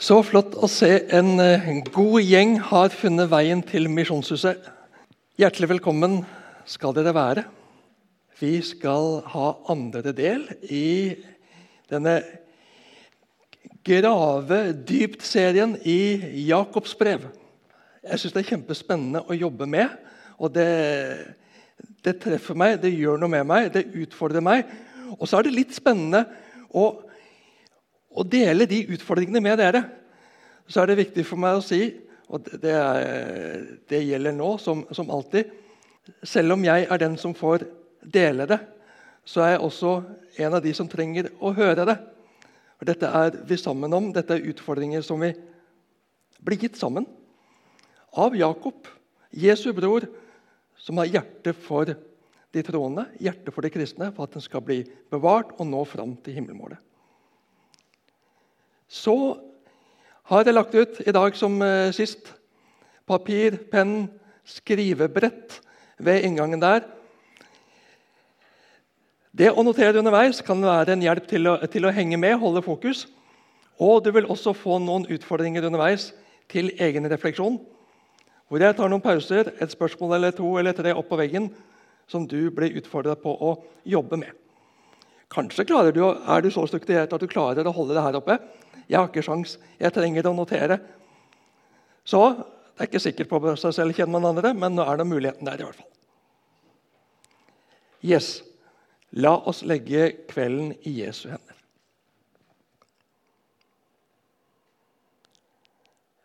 Så flott å se en eh, god gjeng har funnet veien til Misjonshuset. Hjertelig velkommen skal dere være. Vi skal ha andre del i denne grave dypt-serien i Jakobs brev. Jeg syns det er kjempespennende å jobbe med. og det, det treffer meg, det gjør noe med meg, det utfordrer meg. Og så er det litt spennende å å dele de utfordringene med dere, så er det viktig for meg å si og det, er, det gjelder nå som, som, alltid Selv om jeg er den som får dele det, så er jeg også en av de som trenger å høre det. For dette er vi sammen om. Dette er utfordringer som vi blir gitt sammen av Jakob, Jesu bror, som har hjerte for de troende, hjerte for de kristne, for at den skal bli bevart og nå fram til himmelmålet. Så har jeg lagt ut i dag som eh, sist papir, penn, skrivebrett ved inngangen der. Det å notere underveis kan være en hjelp til å, til å, henge med, holde fokus. Og du vil også få noen utfordringer underveis til egen refleksjon. Hvor jeg tar noen pauser, et spørsmål eller to eller tre opp på veggen som du blir utfordra på å jobbe med. Kanskje du, er du så strukturert at du klarer å holde det her oppe. Jeg har ikke sjans. Jeg trenger å notere. Så det er ikke sikkert på seg selv kjenner man andre, men nå er det muligheten der. i hvert fall. Yes. La oss legge kvelden i Jesu hender.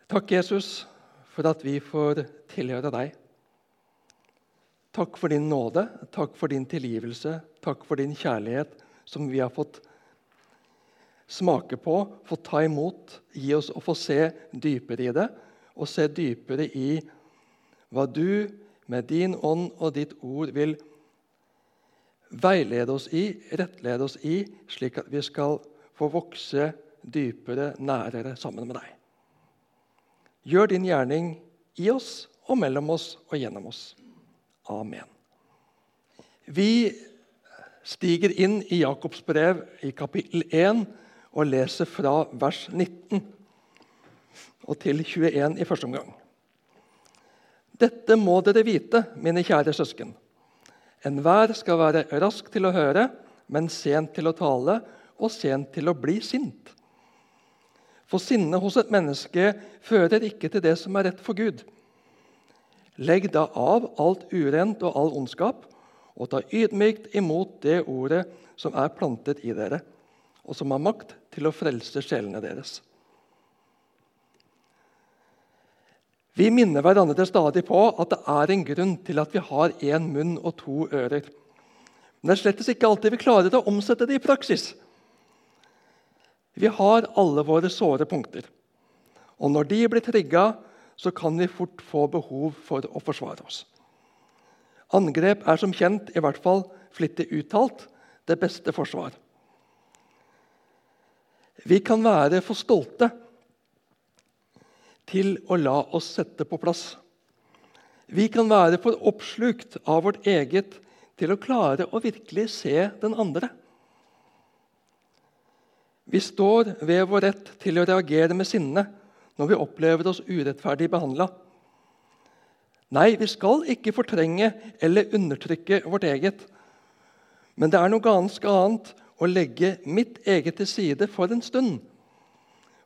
Takk, Jesus, for at vi får tilhøre deg. Takk for din nåde, takk for din tilgivelse, takk for din kjærlighet som vi har fått smake på, få ta imot, gi oss og få se dypere i det. Og se dypere i hva du med din ånd og ditt ord vil veilede oss i, rettlede oss i, slik at vi skal få vokse dypere, nærere sammen med deg. Gjør din gjerning i oss og mellom oss og gjennom oss. Amen. Vi stiger inn i Jakobs brev i kapittel 1 og leser fra vers 19 og til 21 i første omgang. Dette må dere vite, mine kjære søsken. Enhver skal være rask til å høre, men sent til å tale og sent til å bli sint. For sinne hos et menneske fører ikke til det som er rett for Gud. Legg da av alt urent og all ondskap, og ta ydmykt imot det ordet som er plantet i dere og som har makt til å frelse sjelene deres. Vi minner hverandre stadig på at det er en grunn til at vi har én munn og to ører. Men det er slett ikke alltid vi klarer å omsette det i praksis. Vi har alle våre såre punkter. Og når de blir trigga, så kan vi fort få behov for å forsvare oss. Angrep er som kjent, i hvert fall flittig uttalt, det beste forsvar. Vi kan være for stolte til å la oss sette på plass. Vi kan være for oppslukt av vårt eget til å klare å virkelig se den andre. Vi står ved vår rett til å reagere med sinne når vi opplever oss urettferdig behandla. Nei, vi skal ikke fortrenge eller undertrykke vårt eget. Men det er noe ganske annet å legge mitt eget til side for en stund.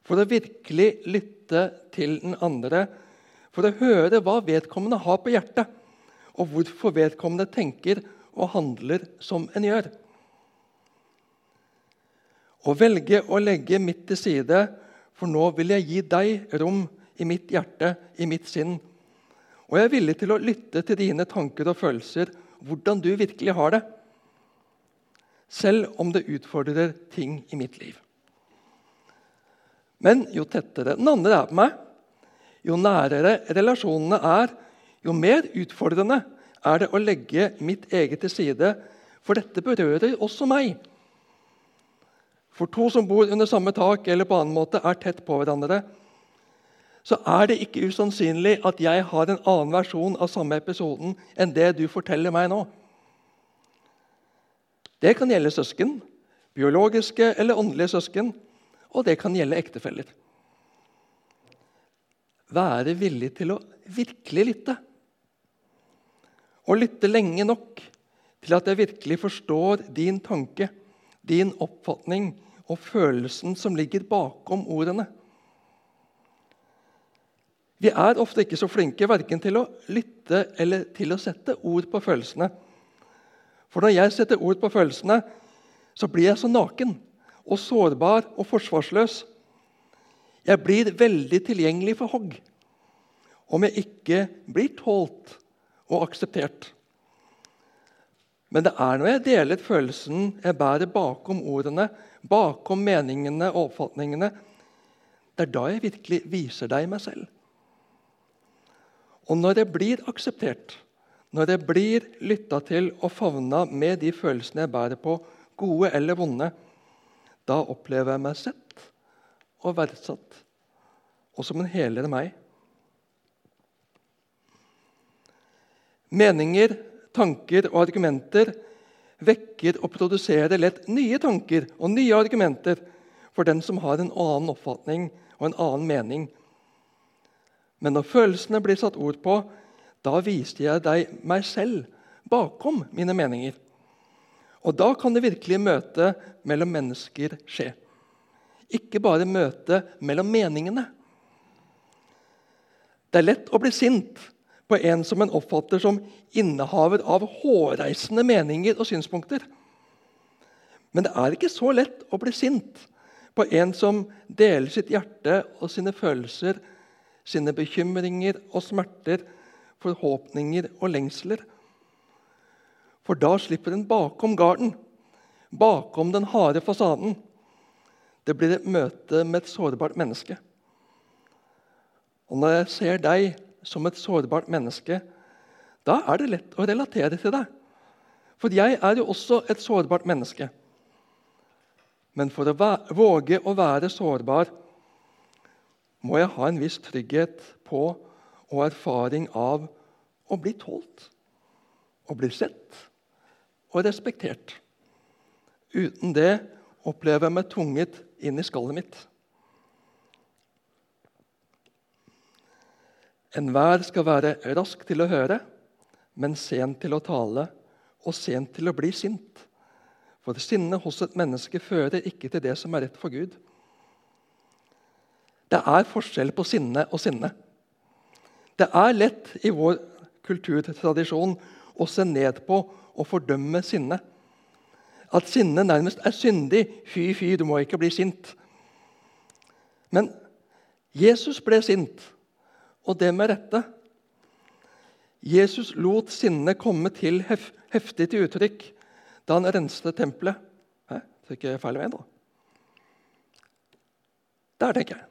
For å virkelig lytte til den andre, for å høre hva vedkommende har på hjertet, og hvorfor vedkommende tenker og handler som en gjør. Å velge å legge mitt til side, for nå vil jeg gi deg rom i mitt hjerte, i mitt sinn. Og jeg er villig til å lytte til dine tanker og følelser, hvordan du virkelig har det selv om det utfordrer ting i mitt liv. Men jo tettere den andre er på meg, jo nærere relasjonene er, jo mer utfordrende er det å legge mitt eget til side, for dette berører også meg. For to som bor under samme tak eller på annen måte er tett på hverandre, så er det ikke usannsynlig at jeg har en annen versjon av samme episoden enn det du forteller meg nå. Det kan gjelde søsken, biologiske eller åndelige søsken, og det kan gjelde ektefeller. være villig til å virkelig lytte. Og lytte lenge nok til at jeg virkelig forstår din tanke, din oppfatning og følelsen som ligger bakom ordene. Vi er ofte ikke så flinke verken til å lytte eller til å sette ord på følelsene. For når jeg setter ord på følelsene, så blir jeg så naken og sårbar og forsvarsløs. Jeg blir veldig tilgjengelig for hogg om jeg ikke blir tålt og akseptert. Men det er når jeg deler følelsen jeg bærer bakom ordene, bakom meningene og oppfatningene, det er da jeg virkelig viser deg meg selv. Og når jeg blir akseptert, når jeg blir lytta til og favna med de følelsene jeg bærer på, gode eller vonde, da opplever jeg meg sett og verdsatt, og som en helere meg. Meninger, tanker og argumenter vekker og produserer lett nye tanker og nye argumenter for den som har en annen oppfatning og en annen mening. Men når følelsene blir satt ord på, da viste jeg deg meg selv bakom mine meninger. Og da kan det virkelige møtet mellom mennesker skje. Ikke bare møtet mellom meningene. Det er lett å bli sint på en som en oppfatter som innehaver av hårreisende meninger og synspunkter. Men det er ikke så lett å bli sint på en som deler sitt hjerte og sine følelser, sine bekymringer og smerter, forhåpninger og lengsler. For da slipper en bakom garden, bakom den harde fasaden. Det blir et møte med et sårbart menneske. Og når jeg ser deg som et sårbart menneske, da er det lett å relatere til deg. For jeg er jo også et sårbart menneske. Men for å våge å være sårbar må jeg ha en viss trygghet på og erfaring av å bli tålt, å bli sett og respektert. Uten det opplever jeg meg tvunget inn i skallet mitt. Enhver skal være rask til å høre, men sent til å tale og sent til å bli sint. For sinnet hos et menneske fører ikke til det som er rett for Gud. Det er forskjell på sinne og sinne. Det er lett i vår kulturtradisjon å se ned på og fordømme sinne. At sinne nærmest er syndig. Fy, fy, du må ikke bli sint. Men Jesus ble sint og det med rette. Jesus lot sinnet komme til hef heftig til uttrykk da han renste tempelet. Hæ? Trykker jeg feil vei, da? Der, tenker jeg.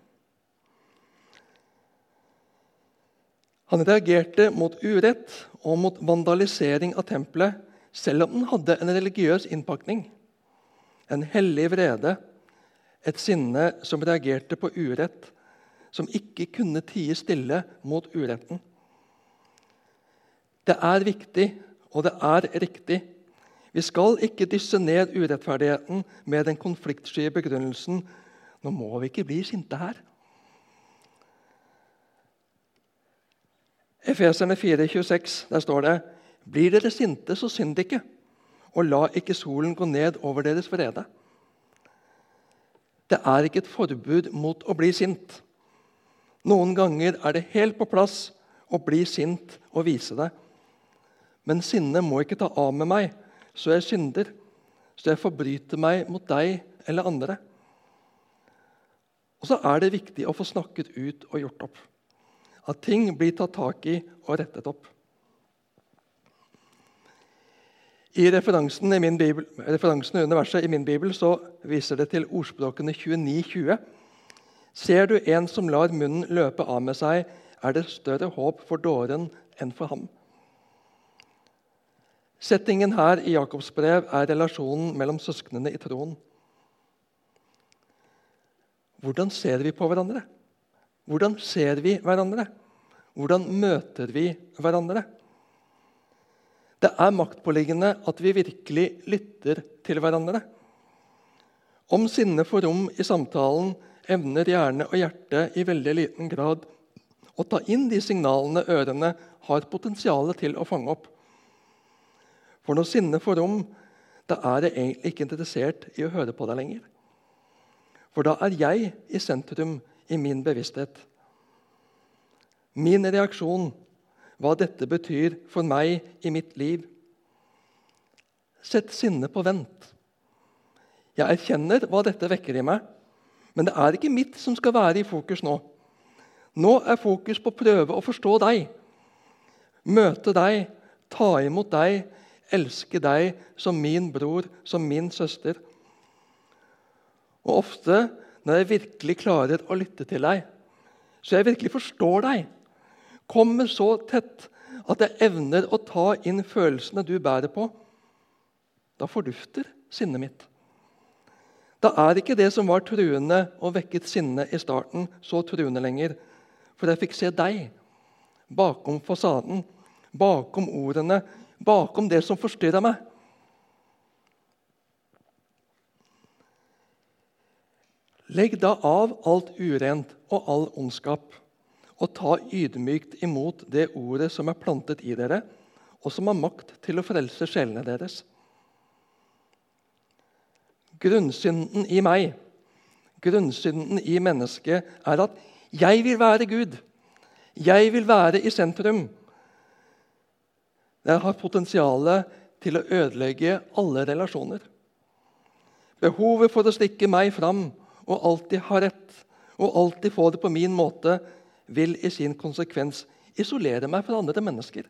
Han reagerte mot urett og mot vandalisering av tempelet, selv om den hadde en religiøs innpakning. En hellig vrede, et sinne som reagerte på urett som ikke kunne tie stille mot uretten. Det er viktig, og det er riktig. Vi skal ikke dysse ned urettferdigheten med den konfliktsky begrunnelsen nå må vi ikke bli sinte her. Efeserne 4,26, der står det Blir dere sinte, så synd ikke, og la ikke solen gå ned over deres vrede. Det er ikke et forbud mot å bli sint. Noen ganger er det helt på plass å bli sint og vise det. Men sinnet må ikke ta av med meg, så jeg synder, så jeg forbryter meg mot deg eller andre. Og så er det viktig å få snakket ut og gjort opp. At ting blir tatt tak i og rettet opp. I referansen, i bibel, referansen under verset i min bibel så viser det til ordspråkene 29-20. Ser du en som lar munnen løpe av med seg, er det større håp for dåren enn for ham. Settingen her i Jakobs brev er relasjonen mellom søsknene i troen. Hvordan ser vi på hverandre? Hvordan ser vi hverandre? Hvordan møter vi hverandre? Det er maktpåliggende at vi virkelig lytter til hverandre. Om sinnet får rom i samtalen, evner hjerne og hjerte i veldig liten grad å ta inn de signalene ørene har potensial til å fange opp. For når sinnet får rom, da er jeg egentlig ikke interessert i å høre på deg lenger. For da er jeg i sentrum i min bevissthet. Min reaksjon, hva dette betyr for meg i mitt liv. Sett sinnet på vent. Jeg erkjenner hva dette vekker i meg, men det er ikke mitt som skal være i fokus nå. Nå er fokus på å prøve å forstå deg, møte deg, ta imot deg, elske deg som min bror, som min søster. Og ofte når jeg virkelig klarer å lytte til deg, så jeg virkelig forstår deg, kommer så tett at jeg evner å ta inn følelsene du bærer på, da fordufter sinnet mitt. Da er ikke det som var truende og vekket sinnet i starten, så truende lenger. For jeg fikk se deg bakom fasaden, bakom ordene, bakom det som forstyrra meg. Legg da av alt urent og all ondskap, og ta ydmykt imot det ordet som er plantet i dere, og som har makt til å frelse sjelene deres. Grunnsynden i meg, grunnsynden i mennesket, er at jeg vil være Gud. Jeg vil være i sentrum. Det har potensial til å ødelegge alle relasjoner. Behovet for å stikke meg fram og alltid ha rett og alltid få det på min måte, vil i sin konsekvens isolere meg fra andre mennesker.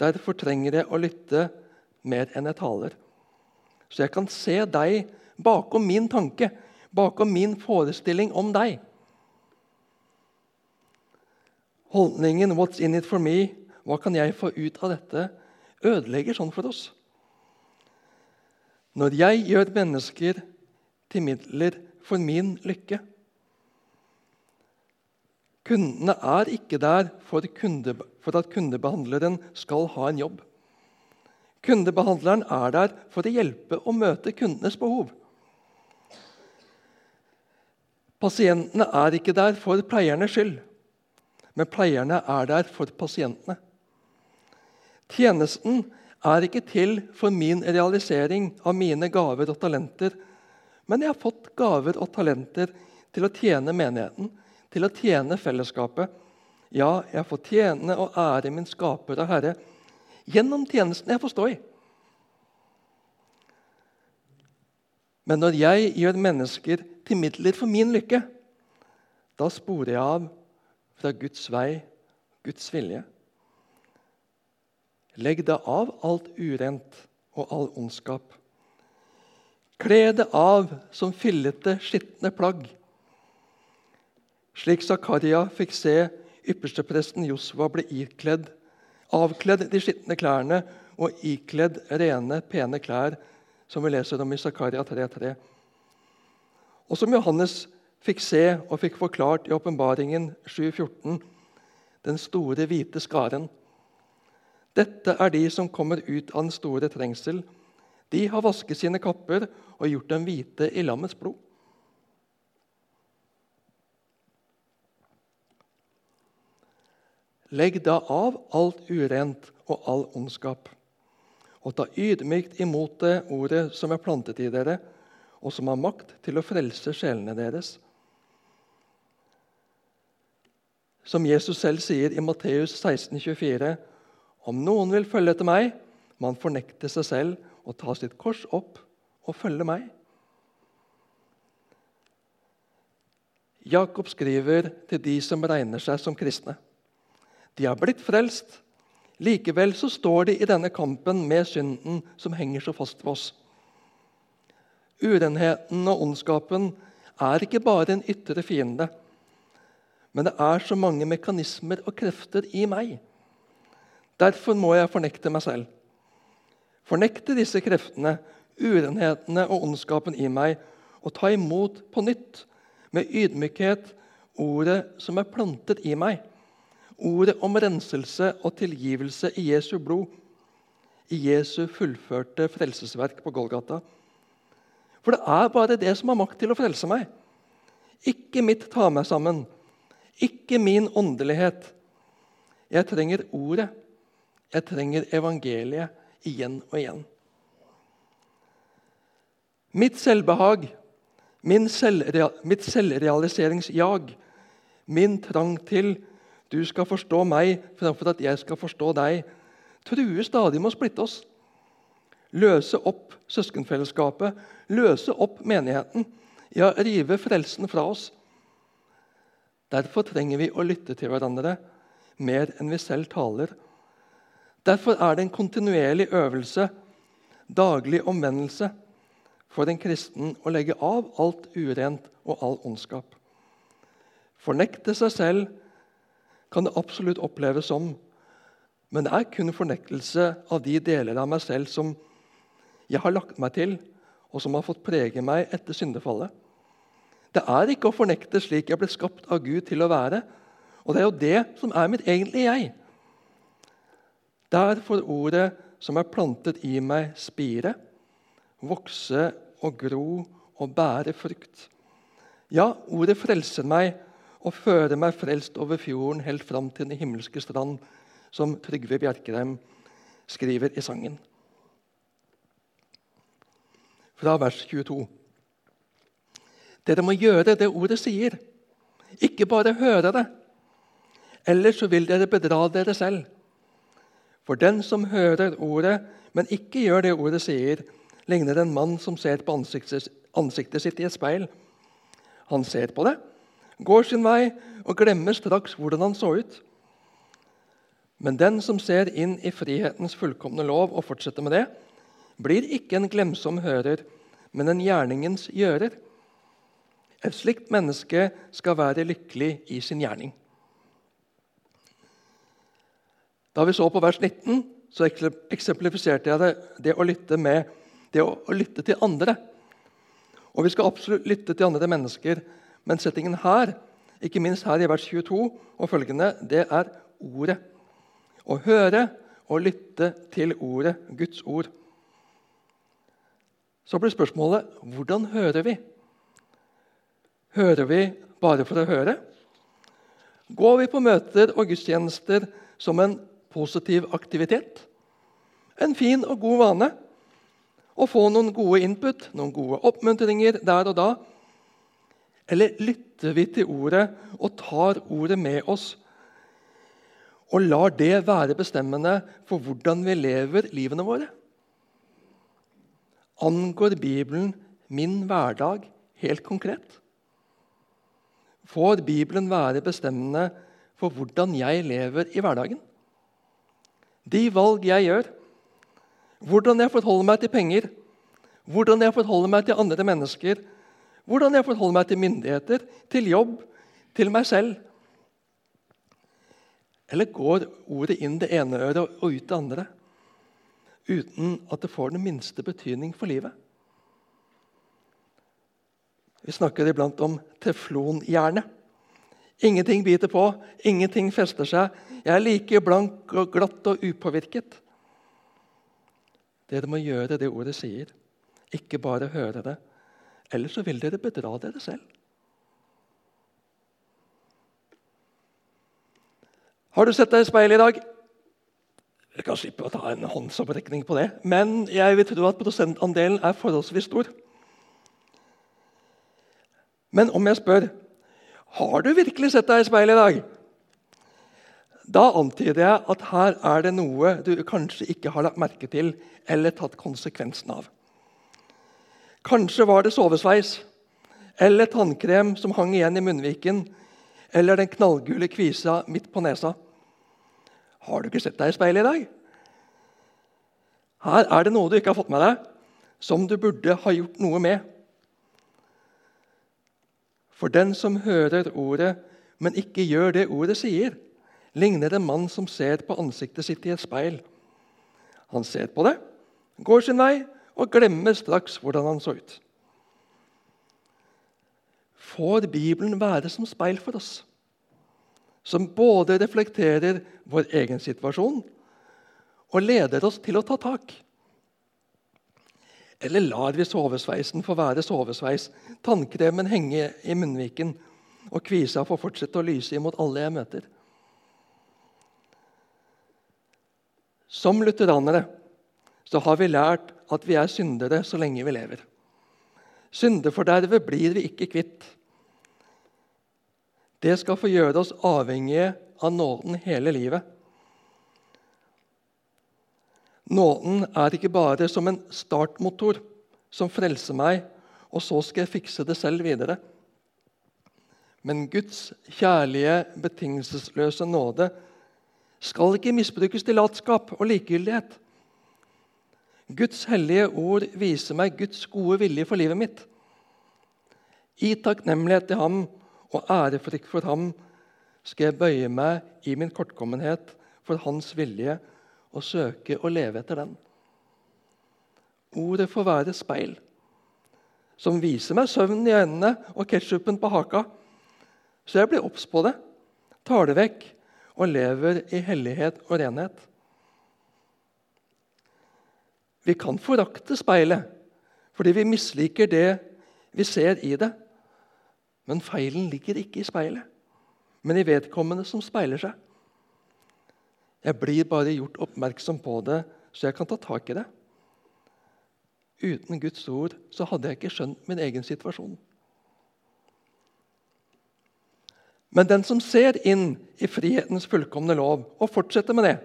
Derfor trenger jeg å lytte mer enn jeg taler. Så jeg kan se deg bakom min tanke, bakom min forestilling om deg. Holdningen 'What's in it for me?' Hva kan jeg få ut av dette? ødelegger sånn for oss. Når jeg gjør mennesker til midler for min lykke Kundene er ikke der for, kunde, for at kundebehandleren skal ha en jobb. Kundebehandleren er der for å hjelpe og møte kundenes behov. Pasientene er ikke der for pleiernes skyld men pleierne er der for pasientene. Tjenesten er ikke til for min realisering av mine gaver og talenter, men jeg har fått gaver og talenter til å tjene menigheten, til å tjene fellesskapet. Ja, jeg får tjene og ære min skaper og Herre gjennom tjenesten jeg får stå i. Men når jeg gjør mennesker til midler for min lykke, da sporer jeg av fra Guds vei, Guds vilje. Legg deg av alt urent og all ondskap. Kle det av som fillete, skitne plagg. Slik Zakaria fikk se ypperstepresten Josva ble ikledd, avkledd de skitne klærne og ikledd rene, pene klær, som vi leser om i Zakaria 3.3. Og som Johannes fikk se og fikk forklart i åpenbaringen 7.14 den store, hvite skaren. Dette er de som kommer ut av den store trengsel. De har vasket sine kapper og gjort dem hvite i lammets blod. Legg da av alt urent og all ondskap, og ta ydmykt imot det ordet som er plantet i dere, og som har makt til å frelse sjelene deres. Som Jesus selv sier i Matteus 16, 24, Om noen vil følge etter meg, man fornekter seg selv og ta sitt kors opp og følge meg. Jakob skriver til de som regner seg som kristne. De har blitt frelst. Likevel så står de i denne kampen med synden som henger så fast ved oss. Urenheten og ondskapen er ikke bare en ytre fiende. Men det er så mange mekanismer og krefter i meg. Derfor må jeg fornekte meg selv. Fornekte disse kreftene, urenhetene og ondskapen i meg, og ta imot på nytt, med ydmykhet, ordet som er plantet i meg. Ordet om renselse og tilgivelse i Jesu blod, i Jesu fullførte frelsesverk på Golgata. For det er bare det som har makt til å frelse meg. Ikke mitt ta meg sammen, ikke min åndelighet. Jeg trenger ordet. Jeg trenger evangeliet igjen og igjen. Mitt selvbehag, selvrea mitt selvrealiseringsjag, min trang til du skal forstå meg framfor at jeg skal forstå deg, truer stadig med å splitte oss. Løse opp søskenfellesskapet, løse opp menigheten. Ja, rive frelsen fra oss. Derfor trenger vi å lytte til hverandre mer enn vi selv taler. Derfor er det en kontinuerlig øvelse, daglig omvendelse, for en kristen å legge av alt urent og all ondskap. Fornekte seg selv kan det absolutt oppleves som, men det er kun fornektelse av de deler av meg selv som jeg har lagt meg til, og som har fått prege meg etter syndefallet. Det er ikke å fornekte slik jeg ble skapt av Gud til å være. Og det er jo det som er mitt egentlige jeg. Der får ordet som er plantet i meg, spire, vokse og gro og bære frukt. Ja, ordet frelser meg og fører meg frelst over fjorden helt fram til den himmelske strand, som Trygve Bjerkreim skriver i sangen fra vers 22. Dere må gjøre det ordet sier, ikke bare høre det. Ellers så vil dere bedra dere selv. For den som hører ordet, men ikke gjør det ordet sier, ligner en mann som ser på ansiktet, ansiktet sitt i et speil. Han ser på det, går sin vei og glemmer straks hvordan han så ut. Men den som ser inn i frihetens fullkomne lov og fortsetter med det, blir ikke en glemsom hører, men en gjerningens gjører. Et slikt menneske skal være lykkelig i sin gjerning. Da vi så på vers 19, så eksemplifiserte jeg det, det å lytte med det å, å lytte til andre. Og vi skal absolutt lytte til andre mennesker, men settingen her, ikke minst her i vers 22 og følgende, det er ordet. Å høre og lytte til ordet, Guds ord. Så blir spørsmålet hvordan hører vi? Hører vi bare for å høre? Går vi på møter og gudstjenester som en positiv aktivitet? En fin og god vane? Å få noen gode input, noen gode oppmuntringer der og da? Eller lytter vi til ordet og tar ordet med oss og lar det være bestemmende for hvordan vi lever livene våre? Angår Bibelen min hverdag helt konkret? Får Bibelen være bestemmende for hvordan jeg lever i hverdagen? De valg jeg gjør, hvordan jeg forholder meg til penger, hvordan jeg forholder meg til andre mennesker, hvordan jeg forholder meg til myndigheter, til jobb, til meg selv. Eller går ordet inn det ene øret og ut det andre? uten at det får den minste betydning for livet. Vi snakker iblant om teflonhjerne. Ingenting biter på, ingenting fester seg. Jeg er like blank og glatt og upåvirket. Dere må gjøre det ordet sier, ikke bare høre det. Ellers så vil dere bedra dere selv. Har du sett deg i speilet i dag? Jeg kan slippe å ta en håndsopprekning på det, men jeg vil tro at prosentandelen er forholdsvis stor. Men om jeg spør har du virkelig sett deg i speilet i dag, da antyder jeg at her er det noe du kanskje ikke har lagt merke til eller tatt konsekvensen av. Kanskje var det sovesveis eller tannkrem som hang igjen i munnviken, eller den knallgule kvisa midt på nesa. Har du ikke sett deg i speilet i dag? Her er det noe du ikke har fått med deg, som du burde ha gjort noe med. For den som hører ordet, men ikke gjør det ordet sier, ligner en mann som ser på ansiktet sitt i et speil. Han ser på det, går sin vei og glemmer straks hvordan han så ut. Får Bibelen være som speil for oss? som både reflekterer vår egen situasjon og leder oss til å ta tak. Eller lar vi sovesveisen få være sovesveis, tannkremen henge i munnviken, og kvisa får fortsette å lyse imot alle jeg møter. Som lutheranere så har vi lært at vi er syndere så lenge vi lever. Syndefordervet blir vi ikke kvitt. Det skal få gjøre oss avhengige av nåden hele livet. Nåden er ikke bare som en startmotor som frelser meg, og så skal jeg fikse det selv videre. Men Guds kjærlige, betingelsesløse nåde skal ikke misbrukes til latskap og likegyldighet. Guds hellige ord viser meg Guds gode vilje for livet mitt. I takknemlighet til ham og ærefrykt for ham skal jeg bøye meg i min kortkommenhet for hans vilje og søke å leve etter den. Ordet får være speil, som viser meg søvnen i øynene og ketsjupen på haka, så jeg blir obs på det, tar det vekk og lever i hellighet og renhet. Vi kan forakte speilet fordi vi misliker det vi ser i det. Men feilen ligger ikke i speilet, men i vedkommende som speiler seg. Jeg blir bare gjort oppmerksom på det, så jeg kan ta tak i det. Uten Guds ord så hadde jeg ikke skjønt min egen situasjon. Men den som ser inn i frihetens fullkomne lov og fortsetter med det,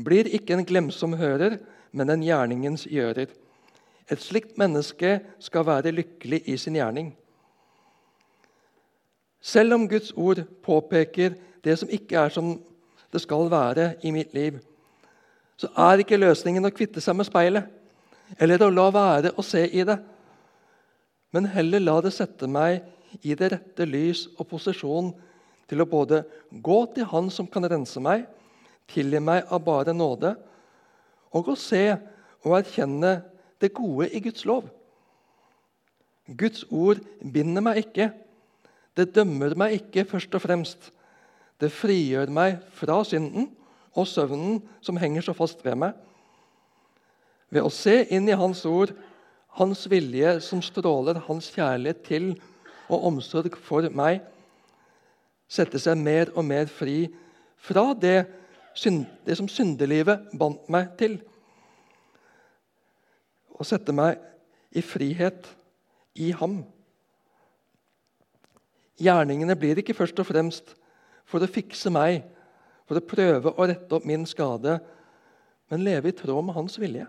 blir ikke en glemsom hører, men en gjerningens gjører. Et slikt menneske skal være lykkelig i sin gjerning. Selv om Guds ord påpeker det som ikke er som det skal være i mitt liv, så er ikke løsningen å kvitte seg med speilet eller å la være å se i det, men heller la det sette meg i det rette lys og posisjon til å både gå til Han som kan rense meg, tilgi meg av bare nåde, og å se og erkjenne det gode i Guds lov. Guds ord binder meg ikke. Det dømmer meg ikke først og fremst. Det frigjør meg fra synden og søvnen som henger så fast ved meg. Ved å se inn i Hans ord, Hans vilje som stråler Hans kjærlighet til og omsorg for meg, sette seg mer og mer fri fra det, det som syndelivet bandt meg til. Og sette meg i frihet i ham. Gjerningene blir ikke først og fremst for å fikse meg, for å prøve å rette opp min skade, men leve i tråd med hans vilje,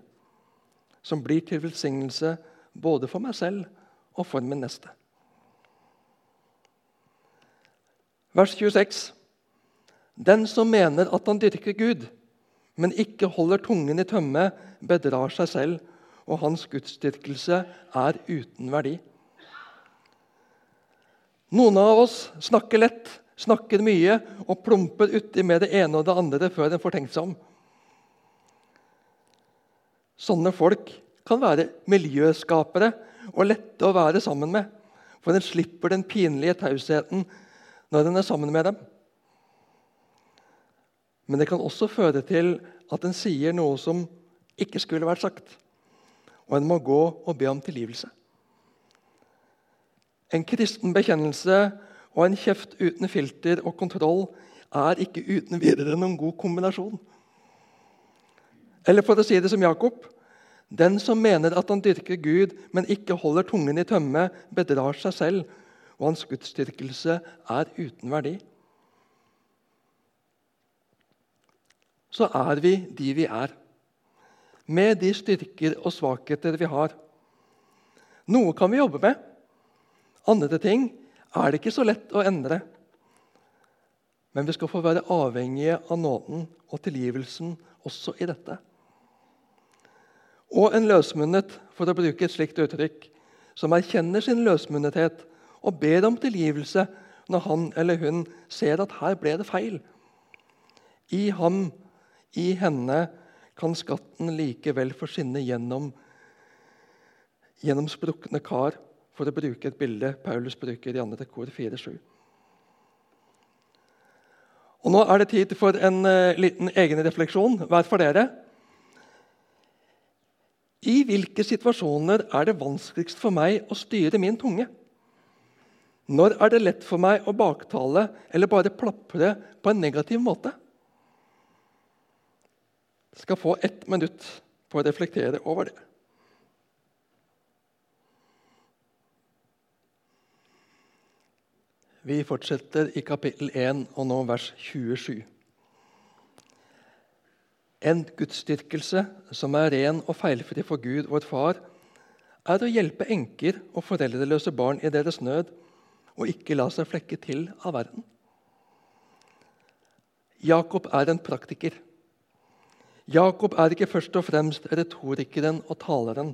som blir til velsignelse både for meg selv og for min neste. Vers 26. Den som mener at han dyrker Gud, men ikke holder tungen i tømme, bedrar seg selv, og hans gudsdyrkelse er uten verdi. Noen av oss snakker lett, snakker mye og plumper uti med det ene og det andre før en får tenkt seg om. Sånne folk kan være miljøskapere og lette å være sammen med, for en slipper den pinlige tausheten når en er sammen med dem. Men det kan også føre til at en sier noe som ikke skulle vært sagt. Og en må gå og be om tilgivelse. En kristen bekjennelse og en kjeft uten filter og kontroll er ikke uten videre noen god kombinasjon. Eller for å si det som Jakob Den som mener at han dyrker Gud, men ikke holder tungen i tømme, bedrar seg selv og hans gudsdyrkelse er uten verdi. Så er vi de vi er, med de styrker og svakheter vi har. Noe kan vi jobbe med. Andre ting er det ikke så lett å endre. Men vi skal få være avhengige av nåden og tilgivelsen også i dette. Og en løsmunnet, for å bruke et slikt uttrykk, som erkjenner sin løsmunnethet og ber om tilgivelse når han eller hun ser at her ble det feil. I ham, i henne, kan skatten likevel få skinne gjennom, gjennom sprukne kar, for å bruke et bilde Paulus bruker i 2. kor 4-7. Og Nå er det tid for en uh, liten egenrefleksjon hver for dere. I hvilke situasjoner er det vanskeligst for meg å styre min tunge? Når er det lett for meg å baktale eller bare plapre på en negativ måte? Jeg skal få ett minutt på å reflektere over det. Vi fortsetter i kapittel 1 og nå vers 27. En gudsdyrkelse som er ren og feilfri for Gud, vår Far, er å hjelpe enker og foreldreløse barn i deres nød og ikke la seg flekke til av verden. Jakob er en praktiker. Jakob er ikke først og fremst retorikeren og taleren.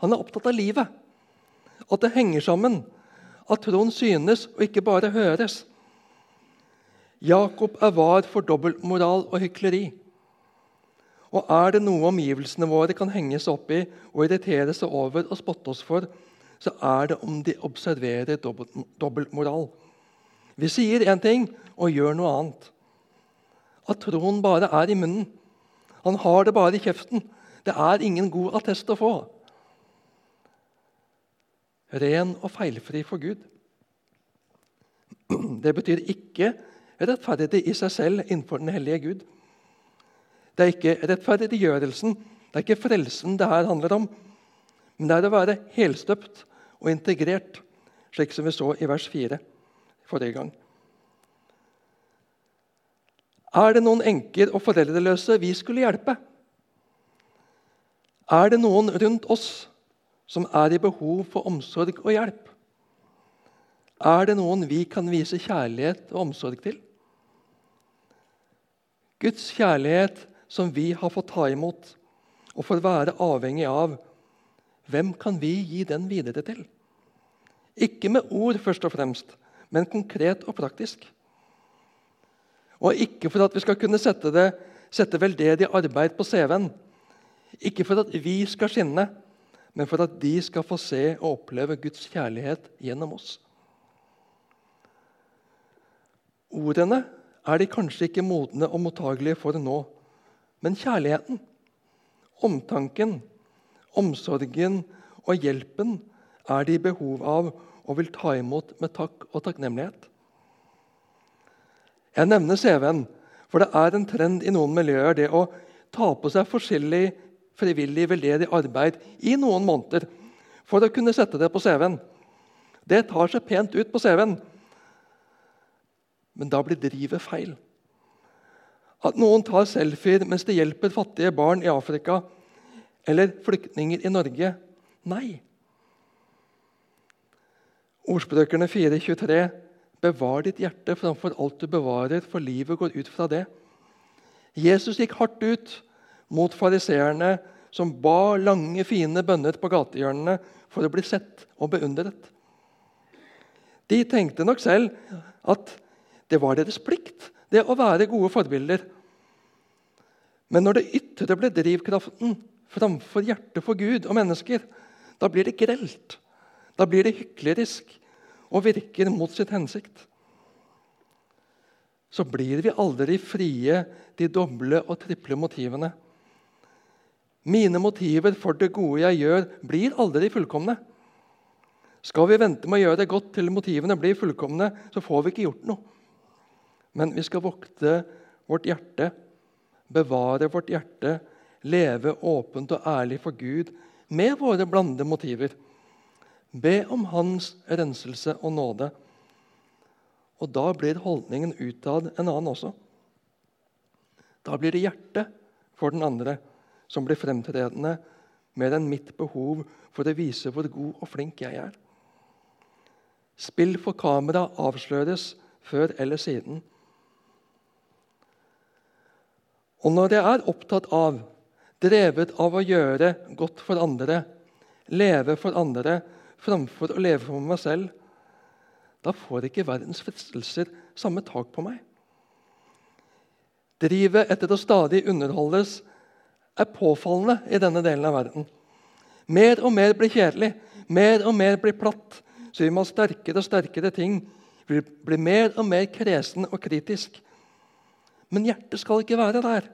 Han er opptatt av livet, at det henger sammen, at troen synes og ikke bare høres. Jakob er var for dobbeltmoral og hykleri. Og er det noe omgivelsene våre kan henge seg opp i og irritere seg over og spotte oss for, så er det om de observerer dobbeltmoral. Vi sier én ting og gjør noe annet. At troen bare er i munnen. Han har det bare i kjeften. Det er ingen god attest å få. Ren og feilfri for Gud. Det betyr ikke rettferdig i seg selv innenfor den hellige Gud. Det er ikke rettferdiggjørelsen, det er ikke frelsen det her handler om. Men det er å være helstøpt og integrert, slik som vi så i vers 4 forrige gang. Er det noen enker og foreldreløse vi skulle hjelpe? Er det noen rundt oss som er i behov for omsorg og hjelp? Er det noen vi kan vise kjærlighet og omsorg til? Guds kjærlighet som vi har fått ta imot, og får være avhengig av, hvem kan vi gi den videre til? Ikke med ord, først og fremst, men konkret og praktisk. Og ikke for at vi skal kunne sette, det, sette veldedig arbeid på CV-en. Ikke for at vi skal skinne, men for at de skal få se og oppleve Guds kjærlighet gjennom oss. Ordene er de kanskje ikke modne og mottagelige for nå, men kjærligheten, omtanken, omsorgen og hjelpen er de i behov av og vil ta imot med takk og takknemlighet. Jeg nevner CV-en, for det er en trend i noen miljøer det å ta på seg forskjellig frivillig, veldedig arbeid i noen måneder for å kunne sette det på CV-en. Det tar seg pent ut på CV-en, men da blir drivet feil. At noen tar selfier mens de hjelper fattige barn i Afrika eller flyktninger i Norge. Nei. Ordspråkene 4.23.: Bevar ditt hjerte framfor alt du bevarer, for livet går ut fra det. Jesus gikk hardt ut mot fariseerne som ba lange, fine bønner på gatehjørnene for å bli sett og beundret. De tenkte nok selv at det var deres plikt det å være gode forbilder. Men når det ytre ble drivkraften framfor hjertet for Gud og mennesker, da blir det grelt. Da blir det hyklerisk og virker mot sitt hensikt. Så blir vi aldri frie de doble og triple motivene. Mine motiver for det gode jeg gjør, blir aldri fullkomne. Skal vi vente med å gjøre det godt til motivene blir fullkomne, så får vi ikke gjort noe. Men vi skal vokte vårt hjerte, bevare vårt hjerte, leve åpent og ærlig for Gud med våre blandede motiver. Be om Hans renselse og nåde. Og da blir holdningen utad en annen også. Da blir det hjertet for den andre som blir fremtredende, mer enn mitt behov for å vise hvor god og flink jeg er. Spill for kamera avsløres før eller siden. Og når jeg er opptatt av, drevet av å gjøre godt for andre, leve for andre framfor å leve for meg selv, da får ikke verdens fristelser samme tak på meg. Drivet etter å stadig underholdes er påfallende i denne delen av verden. Mer og mer blir kjedelig, mer og mer blir platt. Så vi må ha sterkere og sterkere ting. Blir mer og mer kresen og kritisk. Men hjertet skal ikke være der.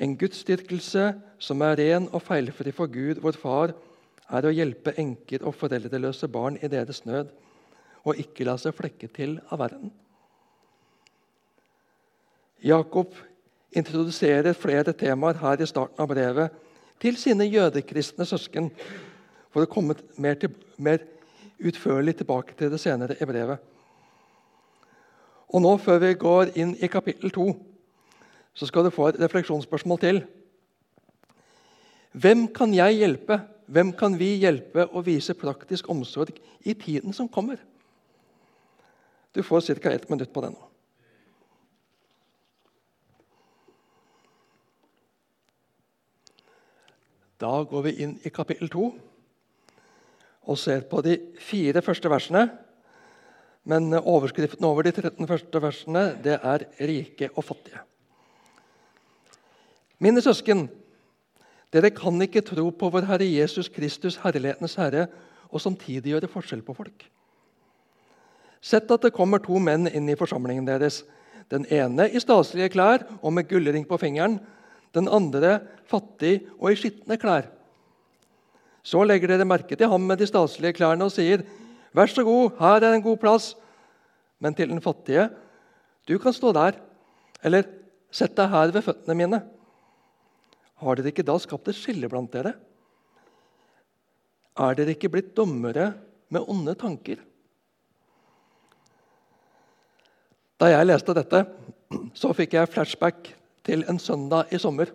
En gudsdyrkelse som er ren og feilfri for Gud, vår Far, er å hjelpe enker og foreldreløse barn i deres nød, og ikke la seg flekke til av verden. Jakob introduserer flere temaer her i starten av brevet til sine jødekristne søsken, for å komme mer, til, mer utførlig tilbake til det senere i brevet. Og nå, Før vi går inn i kapittel 2, så skal du få et refleksjonsspørsmål til. Hvem kan jeg hjelpe? Hvem kan vi hjelpe å vise praktisk omsorg i tiden som kommer? Du får ca. ett minutt på det nå. Da går vi inn i kapittel 2 og ser på de fire første versene. Men overskriften over de 13 første versene det er 'rike og fattige'. Mine søsken, dere kan ikke tro på vår Herre Jesus Kristus, herlighetens Herre, og samtidig gjøre forskjell på folk. Sett at det kommer to menn inn i forsamlingen deres. Den ene i staselige klær og med gullring på fingeren, den andre fattig og i skitne klær. Så legger dere merke til ham med de staselige klærne og sier, 'Vær så god, her er en god plass.' Men til den fattige, 'Du kan stå der.' Eller 'Sett deg her ved føttene mine.' Har dere ikke da skapt et skille blant dere? Er dere ikke blitt dommere med onde tanker? Da jeg leste dette, så fikk jeg flashback til en søndag i sommer.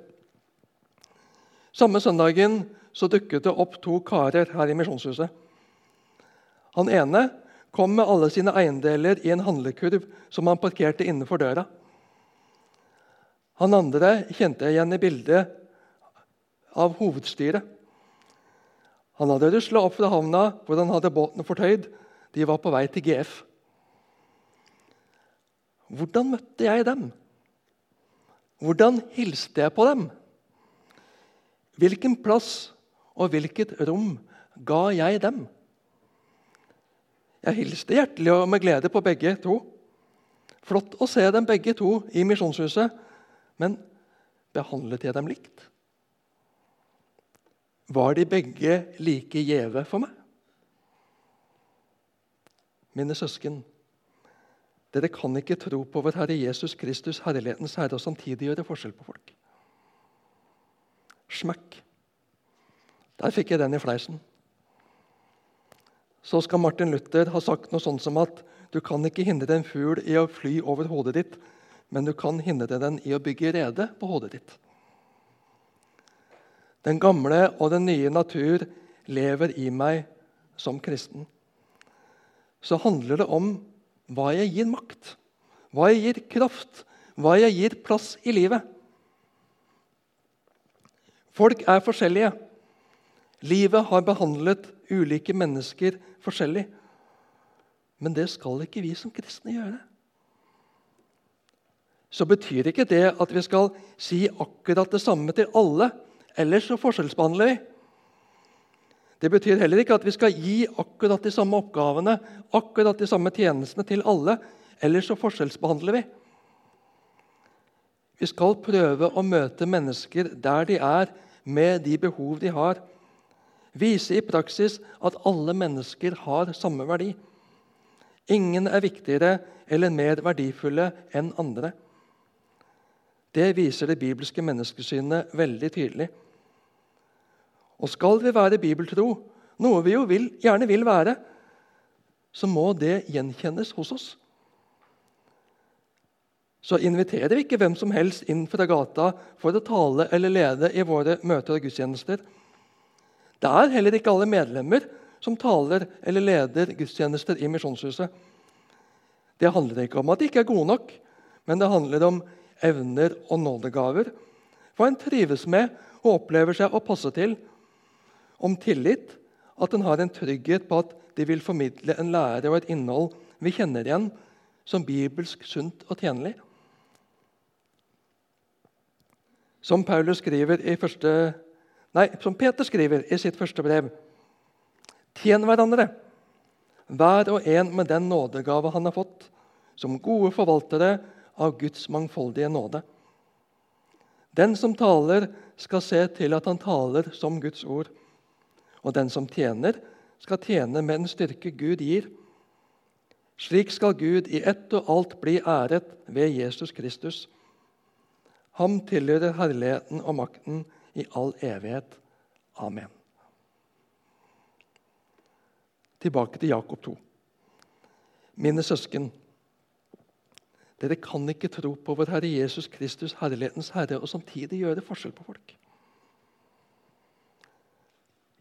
Samme søndagen så dukket det opp to karer her i Misjonshuset. Han ene kom med alle sine eiendeler i en handlekurv som han parkerte innenfor døra. Han andre kjente jeg igjen i bildet av hovedstyret. Han hadde rusla opp fra havna hvor han hadde båten fortøyd. De var på vei til GF. Hvordan møtte jeg dem? Hvordan hilste jeg på dem? Hvilken plass og hvilket rom ga jeg dem? Jeg hilste hjertelig og med glede på begge to. Flott å se dem begge to i Misjonshuset, men behandlet jeg dem likt? Var de begge like gjeve for meg? Mine søsken, dere kan ikke tro på vår Herre Jesus Kristus, herlighetens Herre, og samtidig gjøre forskjell på folk. Smekk. Der fikk jeg den i fleisen. Så skal Martin Luther ha sagt noe sånt som at du kan ikke hindre en fugl i å fly over hodet ditt, men du kan hindre den i å bygge rede på hodet ditt. Den gamle og den nye natur lever i meg som kristen. Så handler det om hva jeg gir makt, hva jeg gir kraft, hva jeg gir plass i livet. Folk er forskjellige. Livet har behandlet ulike mennesker forskjellig. Men det skal ikke vi som kristne gjøre. Så betyr ikke det at vi skal si akkurat det samme til alle. Ellers så forskjellsbehandler vi. Det betyr heller ikke at vi skal gi akkurat de samme oppgavene akkurat de samme tjenestene til alle. Ellers så forskjellsbehandler vi. Vi skal prøve å møte mennesker der de er, med de behov de har Vise i praksis at alle mennesker har samme verdi. Ingen er viktigere eller mer verdifulle enn andre. Det viser det bibelske menneskesynet veldig tydelig. Og skal vi være bibeltro, noe vi jo vil, gjerne vil være, så må det gjenkjennes hos oss. Så inviterer vi ikke hvem som helst inn fra gata for å tale eller lede i våre møter og gudstjenester. Det er heller ikke alle medlemmer som taler eller leder gudstjenester i Misjonshuset. Det handler ikke om at de ikke er gode nok, men det handler om evner og nådegaver. Hva en trives med og opplever seg å passe til. Om tillit, at en har en trygghet på at de vil formidle en lære og et innhold vi kjenner igjen som bibelsk sunt og tjenlig. Som første Nei, som Peter skriver i sitt første brev. Tjen hverandre, hver og en med den nådegave han har fått, som gode forvaltere av Guds mangfoldige nåde. Den som taler, skal se til at han taler som Guds ord. Og den som tjener, skal tjene med den styrke Gud gir. Slik skal Gud i ett og alt bli æret ved Jesus Kristus. Ham tilhører herligheten og makten i all evighet. Amen. Tilbake til Jakob 2. Mine søsken, dere kan ikke tro på vår Herre Jesus Kristus, herlighetens Herre, og samtidig gjøre forskjell på folk.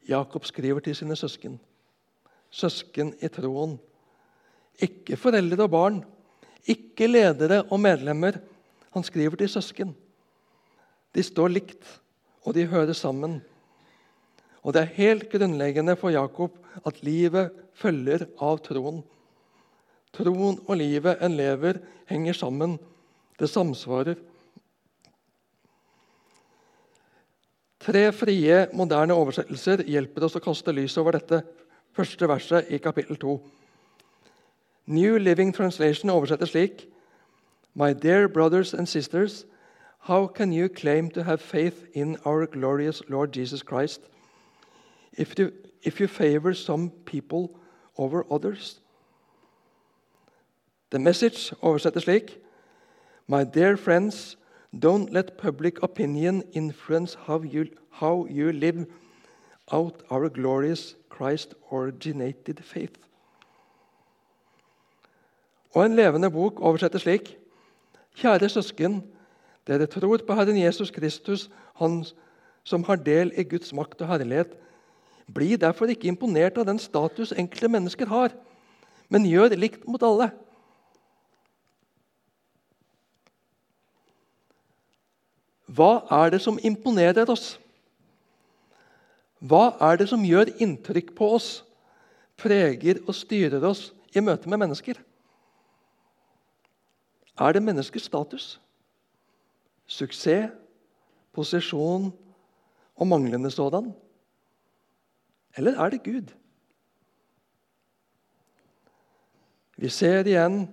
Jakob skriver til sine søsken, søsken i troen. Ikke foreldre og barn, ikke ledere og medlemmer. Han skriver til søsken. De står likt, og de hører sammen. Og Det er helt grunnleggende for Jakob at livet følger av troen. Troen og livet en lever, henger sammen. Det samsvarer. Tre frie, moderne oversettelser hjelper oss å kaste lys over dette første verset i kapittel 2. New Living Translation oversetter slik My dear brothers and sisters, how can you claim to have faith in our glorious Lord Jesus Christ if you, if you favor some people over others? The message oversetter slik My dear friends, don't let public opinion influence how you, how you live out our glorious Christ-originated faith. Og En levende bok oversetter slik.: Kjære søsken, dere tror på Herren Jesus Kristus, Han som har del i Guds makt og herlighet. Bli derfor ikke imponert av den status enkelte mennesker har, men gjør likt mot alle. Hva er det som imponerer oss? Hva er det som gjør inntrykk på oss, preger og styrer oss i møte med mennesker? Er det menneskers status, suksess, posisjon og manglende sådan? Eller er det Gud? Vi ser igjen,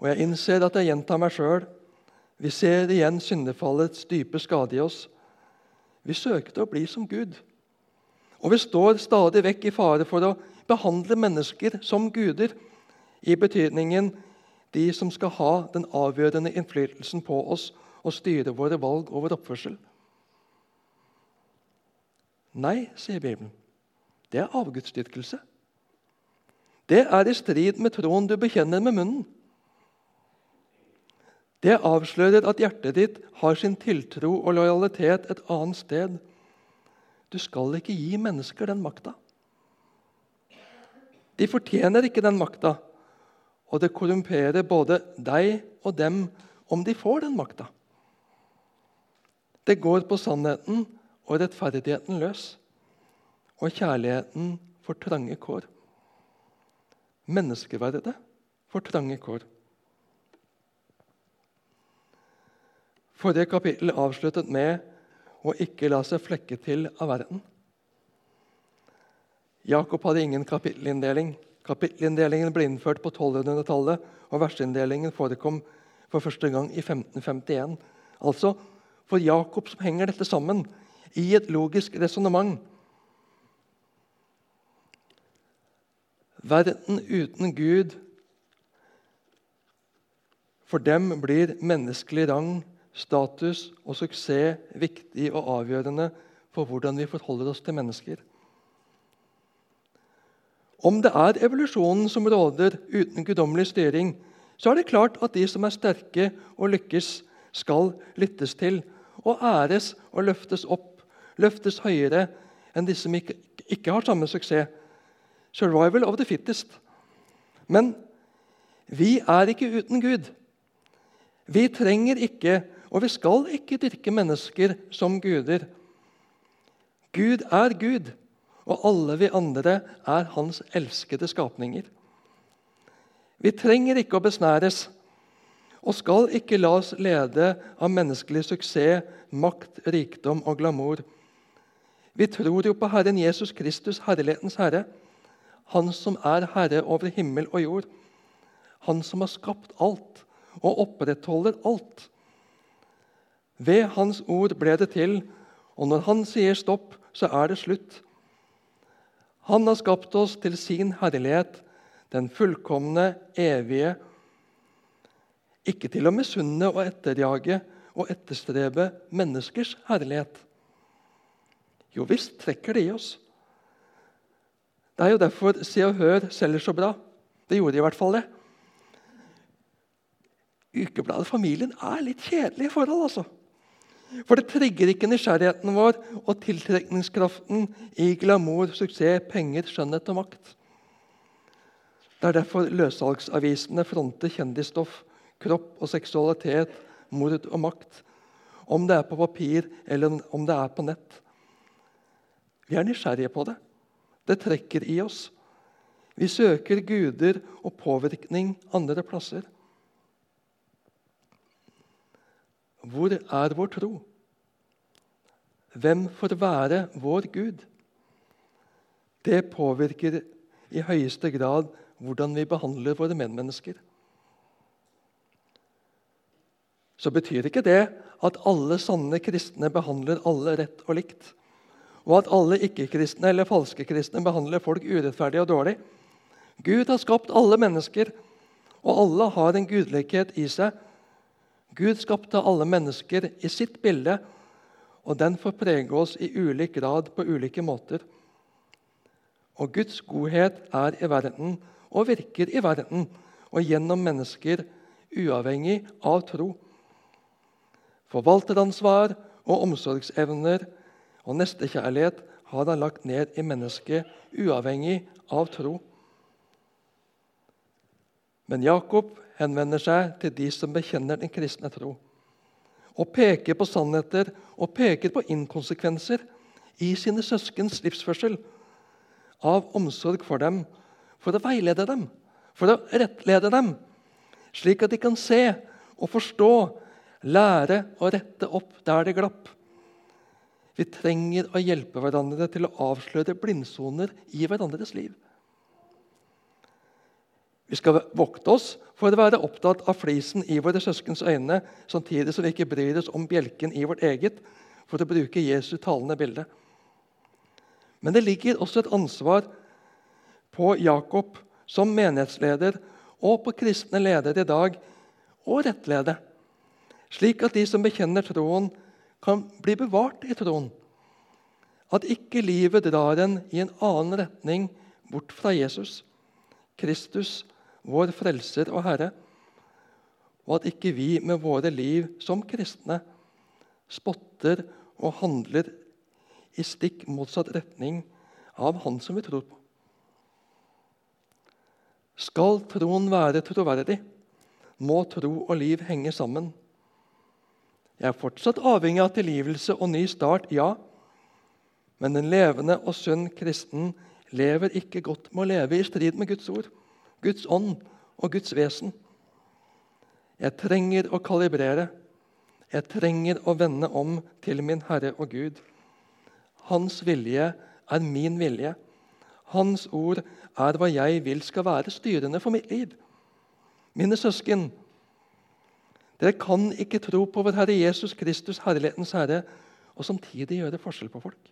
og jeg innser at jeg gjentar meg sjøl vi ser igjen syndefallets dype skade i oss. Vi søkte å bli som Gud. Og vi står stadig vekk i fare for å behandle mennesker som guder, i betydningen de som skal ha den avgjørende innflytelsen på oss og styre våre valg og vår oppførsel. Nei, sier Bibelen. Det er avgudsdyrkelse. Det er i strid med troen du bekjenner med munnen. Det avslører at hjertet ditt har sin tiltro og lojalitet et annet sted. Du skal ikke gi mennesker den makta. De fortjener ikke den makta, og det korrumperer både deg og dem om de får den makta. Det går på sannheten og rettferdigheten løs, og kjærligheten for trange kår. Menneskeverdet for trange kår. Forrige kapittel avsluttet med å ikke la seg flekke til av verden. Jakob hadde ingen kapittelinndeling. Kapittelinndelingen ble innført på 1200-tallet, og verseinndelingen forekom for første gang i 1551. Altså, For Jakob som henger dette sammen i et logisk resonnement. Verden uten Gud For dem blir menneskelig rang status og suksess viktig og avgjørende for hvordan vi forholder oss til mennesker. Om det er evolusjonen som råder uten guddommelig styring, så er det klart at de som er sterke og lykkes, skal lyttes til og æres og løftes opp, løftes høyere enn de som ikke, ikke har samme suksess. Survival of the fittest. Men vi er ikke uten Gud. Vi trenger ikke og vi skal ikke dyrke mennesker som guder. Gud er Gud, og alle vi andre er hans elskede skapninger. Vi trenger ikke å besnæres og skal ikke la oss lede av menneskelig suksess, makt, rikdom og glamour. Vi tror jo på Herren Jesus Kristus, herlighetens Herre, Han som er Herre over himmel og jord. Han som har skapt alt og opprettholder alt. Ved Hans ord ble det til, og når Han sier stopp, så er det slutt. Han har skapt oss til sin herlighet, den fullkomne, evige, ikke til å misunne og etterjage og etterstrebe menneskers herlighet. Jo visst trekker det i oss. Det er jo derfor Se og Hør selger så bra. Det gjorde de i hvert fall det. Ukebladet Familien er litt kjedelig i forhold, altså. For det trigger ikke nysgjerrigheten vår og tiltrekningskraften i glamour, suksess, penger, skjønnhet og makt. Det er derfor løssalgsavisene fronter kjendisstoff, kropp og seksualitet, mord og makt. Om det er på papir eller om det er på nett. Vi er nysgjerrige på det. Det trekker i oss. Vi søker guder og påvirkning andre plasser. Hvor er vår tro? Hvem får være vår Gud? Det påvirker i høyeste grad hvordan vi behandler våre medmennesker. Så betyr ikke det at alle sanne kristne behandler alle rett og likt, og at alle ikke-kristne eller falske kristne behandler folk urettferdig og dårlig. Gud har skapt alle mennesker, og alle har en gudlighet i seg Gud skapte alle mennesker i sitt bilde, og den får prege oss i ulik grad på ulike måter. Og Guds godhet er i verden og virker i verden og gjennom mennesker, uavhengig av tro. Forvalteransvar og omsorgsevner og nestekjærlighet har han lagt ned i mennesket, uavhengig av tro. Men Jakob henvender seg til de som bekjenner den kristne tro. Og peker på sannheter og peker på inkonsekvenser i sine søskens livsførsel. Av omsorg for dem, for å veilede dem, for å rettlede dem. Slik at de kan se og forstå, lære og rette opp der det glapp. Vi trenger å hjelpe hverandre til å avsløre blindsoner i hverandres liv. Vi skal vokte oss for å være opptatt av flisen i våre søskens øyne, samtidig som vi ikke bryr oss om bjelken i vårt eget, for å bruke Jesu talende bilde. Men det ligger også et ansvar på Jakob som menighetsleder og på kristne ledere i dag å rettlede, slik at de som bekjenner troen, kan bli bevart i troen. At ikke livet drar en i en annen retning bort fra Jesus. Kristus vår frelser og Herre, og at ikke vi med våre liv som kristne spotter og handler i stikk motsatt retning av Han som vi tror på. Skal troen være troverdig, må tro og liv henge sammen. Jeg er fortsatt avhengig av tilgivelse og ny start, ja. Men en levende og sunn kristen lever ikke godt med å leve i strid med Guds ord. Guds ånd og Guds vesen. Jeg trenger å kalibrere. Jeg trenger å vende om til min Herre og Gud. Hans vilje er min vilje. Hans ord er hva jeg vil skal være styrende for mitt liv. Mine søsken, dere kan ikke tro på vår Herre Jesus Kristus, Herlighetens Herre, og samtidig gjøre forskjell på folk.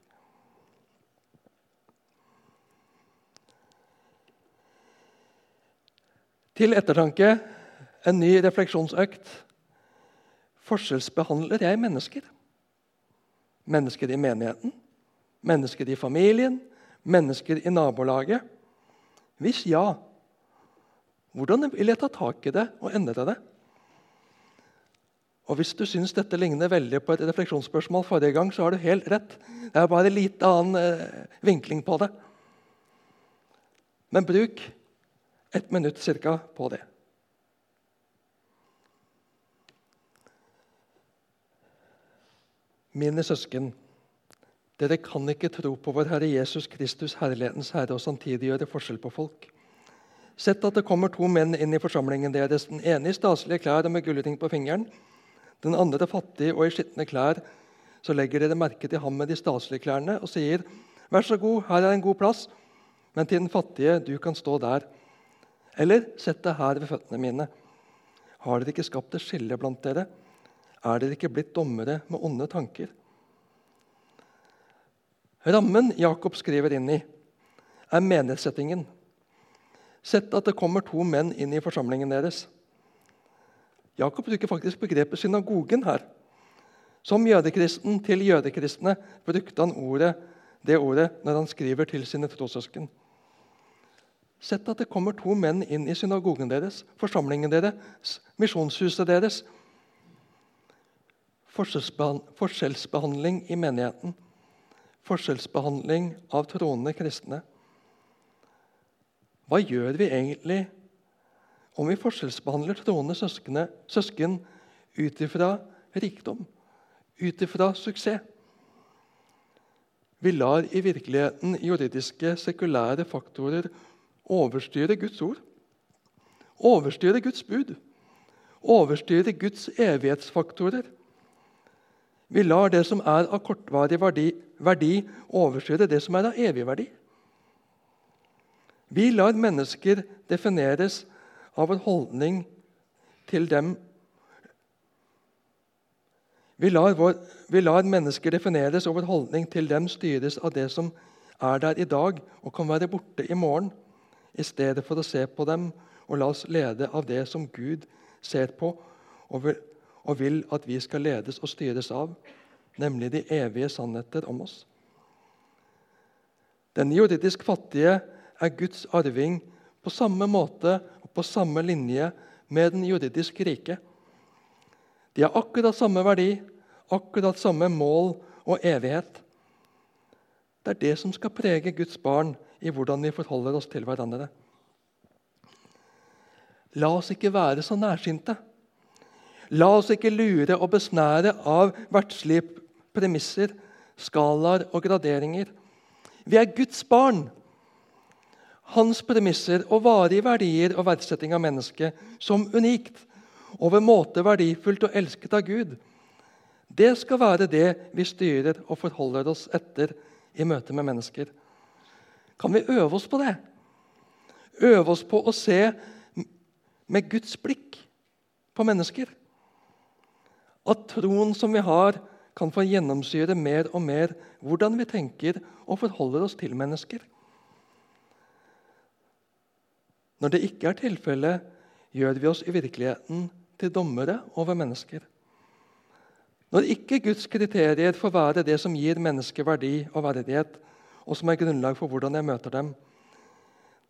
Til ettertanke en ny refleksjonsøkt. Forskjellsbehandler jeg mennesker? Mennesker i menigheten? Mennesker i familien? Mennesker i nabolaget? Hvis ja, hvordan vil jeg ta tak i det og endre det? Og Hvis du syns dette ligner veldig på et refleksjonsspørsmål forrige gang, så har du helt rett. Det er bare litt annen eh, vinkling på det. Men bruk ett minutt cirka på det. Mine søsken, dere kan ikke tro på vår Herre Jesus Kristus, Herlighetens Herre, og samtidig gjøre forskjell på folk. Sett at det kommer to menn inn i forsamlingen deres. Den ene i staselige klær og med gullring på fingeren. Den andre fattig og i skitne klær. Så legger dere merke til ham med de staselige klærne og sier, 'Vær så god, her er en god plass.' Men til den fattige, 'Du kan stå der.' Eller sett det her ved føttene mine. Har dere ikke skapt et skille blant dere? Er dere ikke blitt dommere med onde tanker? Rammen Jakob skriver inn i, er menighetssettingen. Sett at det kommer to menn inn i forsamlingen deres. Jakob bruker faktisk begrepet synagogen her. Som jødekristen til jødekristne brukte han ordet, det ordet når han skriver til sine trossøsken. Sett at det kommer to menn inn i synagogen deres, forsamlingen deres, misjonshuset deres. Forskjellsbehandling i menigheten. Forskjellsbehandling av troende kristne. Hva gjør vi egentlig om vi forskjellsbehandler troende søskene, søsken ut ifra rikdom, ut ifra suksess? Vi lar i virkeligheten juridiske, sekulære faktorer overstyre Guds ord. Overstyre Guds bud. Overstyre Guds evighetsfaktorer. Vi lar det som er av kortvarig verdi, verdi overstyre det som er av evig verdi. Vi lar mennesker defineres av vår holdning til dem vi lar, vår, vi lar, mennesker defineres over holdning til dem styres av det som er der i dag og kan være borte i morgen, i stedet for å se på dem og la oss lede av det som Gud ser på og vil, at vi skal ledes og styres av, nemlig de evige sannheter om oss. Den juridisk fattige er Guds arving på samme måte og på samme linje med den juridisk rike. De har akkurat samme verdi, akkurat samme mål og evighet. Det er det som skal prege Guds barn i hvordan vi forholder oss til hverandre. La oss ikke være så nærsynte. La oss ikke lure og besnære av verdslige premisser, skalaer og graderinger. Vi er Guds barn hans premisser og varige verdier og verdsetting av mennesket som unikt, over måte verdifullt og elsket av Gud. Det skal være det vi styrer og forholder oss etter i møte med mennesker. Kan vi øve oss på det? Øve oss på å se med Guds blikk på mennesker. At troen som vi har, kan få gjennomsyre mer og mer hvordan vi tenker og forholder oss til mennesker. Når det ikke er tilfellet, gjør vi oss i virkeligheten til dommere over mennesker. Når ikke Guds kriterier får være det som gir mennesket verdi og verdighet, og som er grunnlag for hvordan jeg møter dem,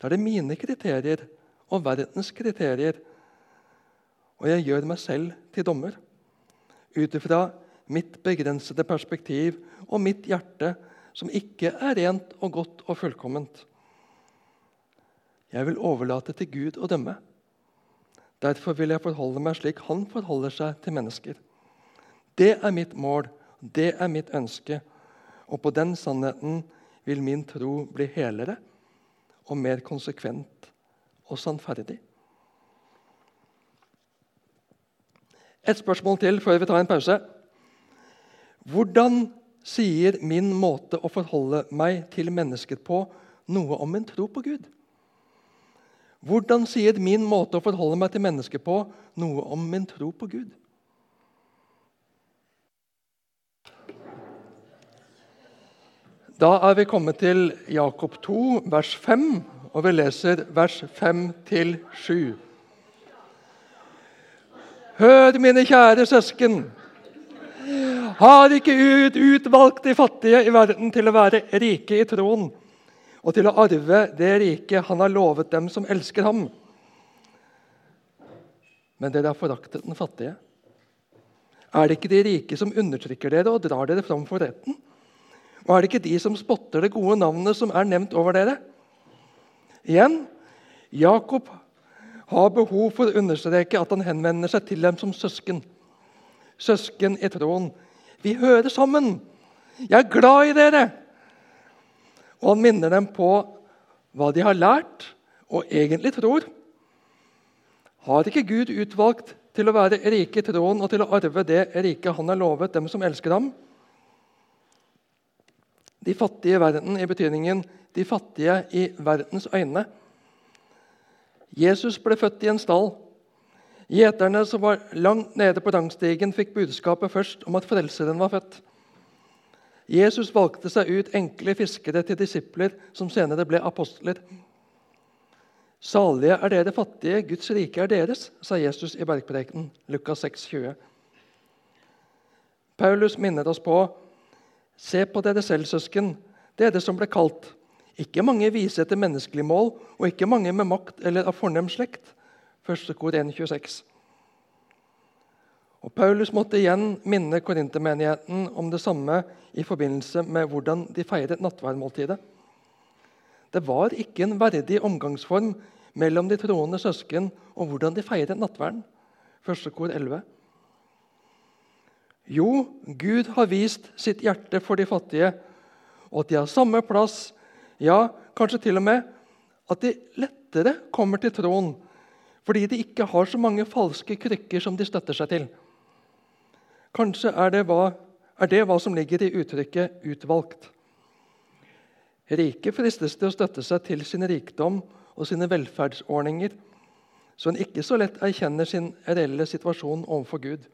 da er det mine kriterier og verdens kriterier, og jeg gjør meg selv til dommer. Ut ifra mitt begrensede perspektiv og mitt hjerte, som ikke er rent og godt og fullkomment. Jeg vil overlate til Gud å dømme. Derfor vil jeg forholde meg slik han forholder seg til mennesker. Det er mitt mål, det er mitt ønske, og på den sannheten vil min tro bli helere og mer konsekvent og sannferdig. Et spørsmål til før vi tar en pause. Hvordan sier min måte å forholde meg til mennesker på noe om min tro på Gud? Hvordan sier min måte å forholde meg til mennesket på noe om min tro på Gud? Da er vi kommet til Jakob 2, vers 5, og vi leser vers 5-7. Hør, mine kjære søsken. Har ikke Gud utvalgt de fattige i verden til å være rike i troen og til å arve det riket han har lovet dem som elsker ham. Men dere har foraktet den fattige. Er det ikke de rike som undertrykker dere og drar dere fram for retten? Og er det ikke de som spotter det gode navnet som er nevnt over dere? Igjen, Jakob har behov for å understreke at han henvender seg til dem som søsken. Søsken i troen. Vi hører sammen. Jeg er glad i dere. Og han minner dem på hva de har lært og egentlig tror. Har ikke Gud utvalgt til å være rike i troen og til å arve det riket han har lovet dem som elsker ham? De fattige i verden i betydningen de fattige i verdens øyne. Jesus ble født i en stall. Gjeterne som var langt nede på rangstigen, fikk budskapet først om at Frelseren var født. Jesus valgte seg ut enkle fiskere til disipler, som senere ble apostler. Salige er dere fattige, Guds rike er deres, sa Jesus i bergprekenen. Lukas 6, 20. Paulus minner oss på Se på dere selv, søsken, dere som ble kalt. Ikke mange vise etter menneskelig mål, og ikke mange med makt eller av fornem slekt. 1. kor 1, 26. Og Paulus måtte igjen minne korintermenigheten om det samme i forbindelse med hvordan de feiret nattverdmåltidet. Det var ikke en verdig omgangsform mellom de troende søsken og hvordan de feiret nattverden. Første kor 11. Jo, Gud har vist sitt hjerte for de fattige, og at de har samme plass, ja, kanskje til og med at de lettere kommer til troen fordi de ikke har så mange falske krykker som de støtter seg til. Kanskje er det, hva, er det hva som ligger i uttrykket 'utvalgt'. Rike fristes til å støtte seg til sin rikdom og sine velferdsordninger, så en ikke så lett erkjenner sin reelle situasjon overfor Gud.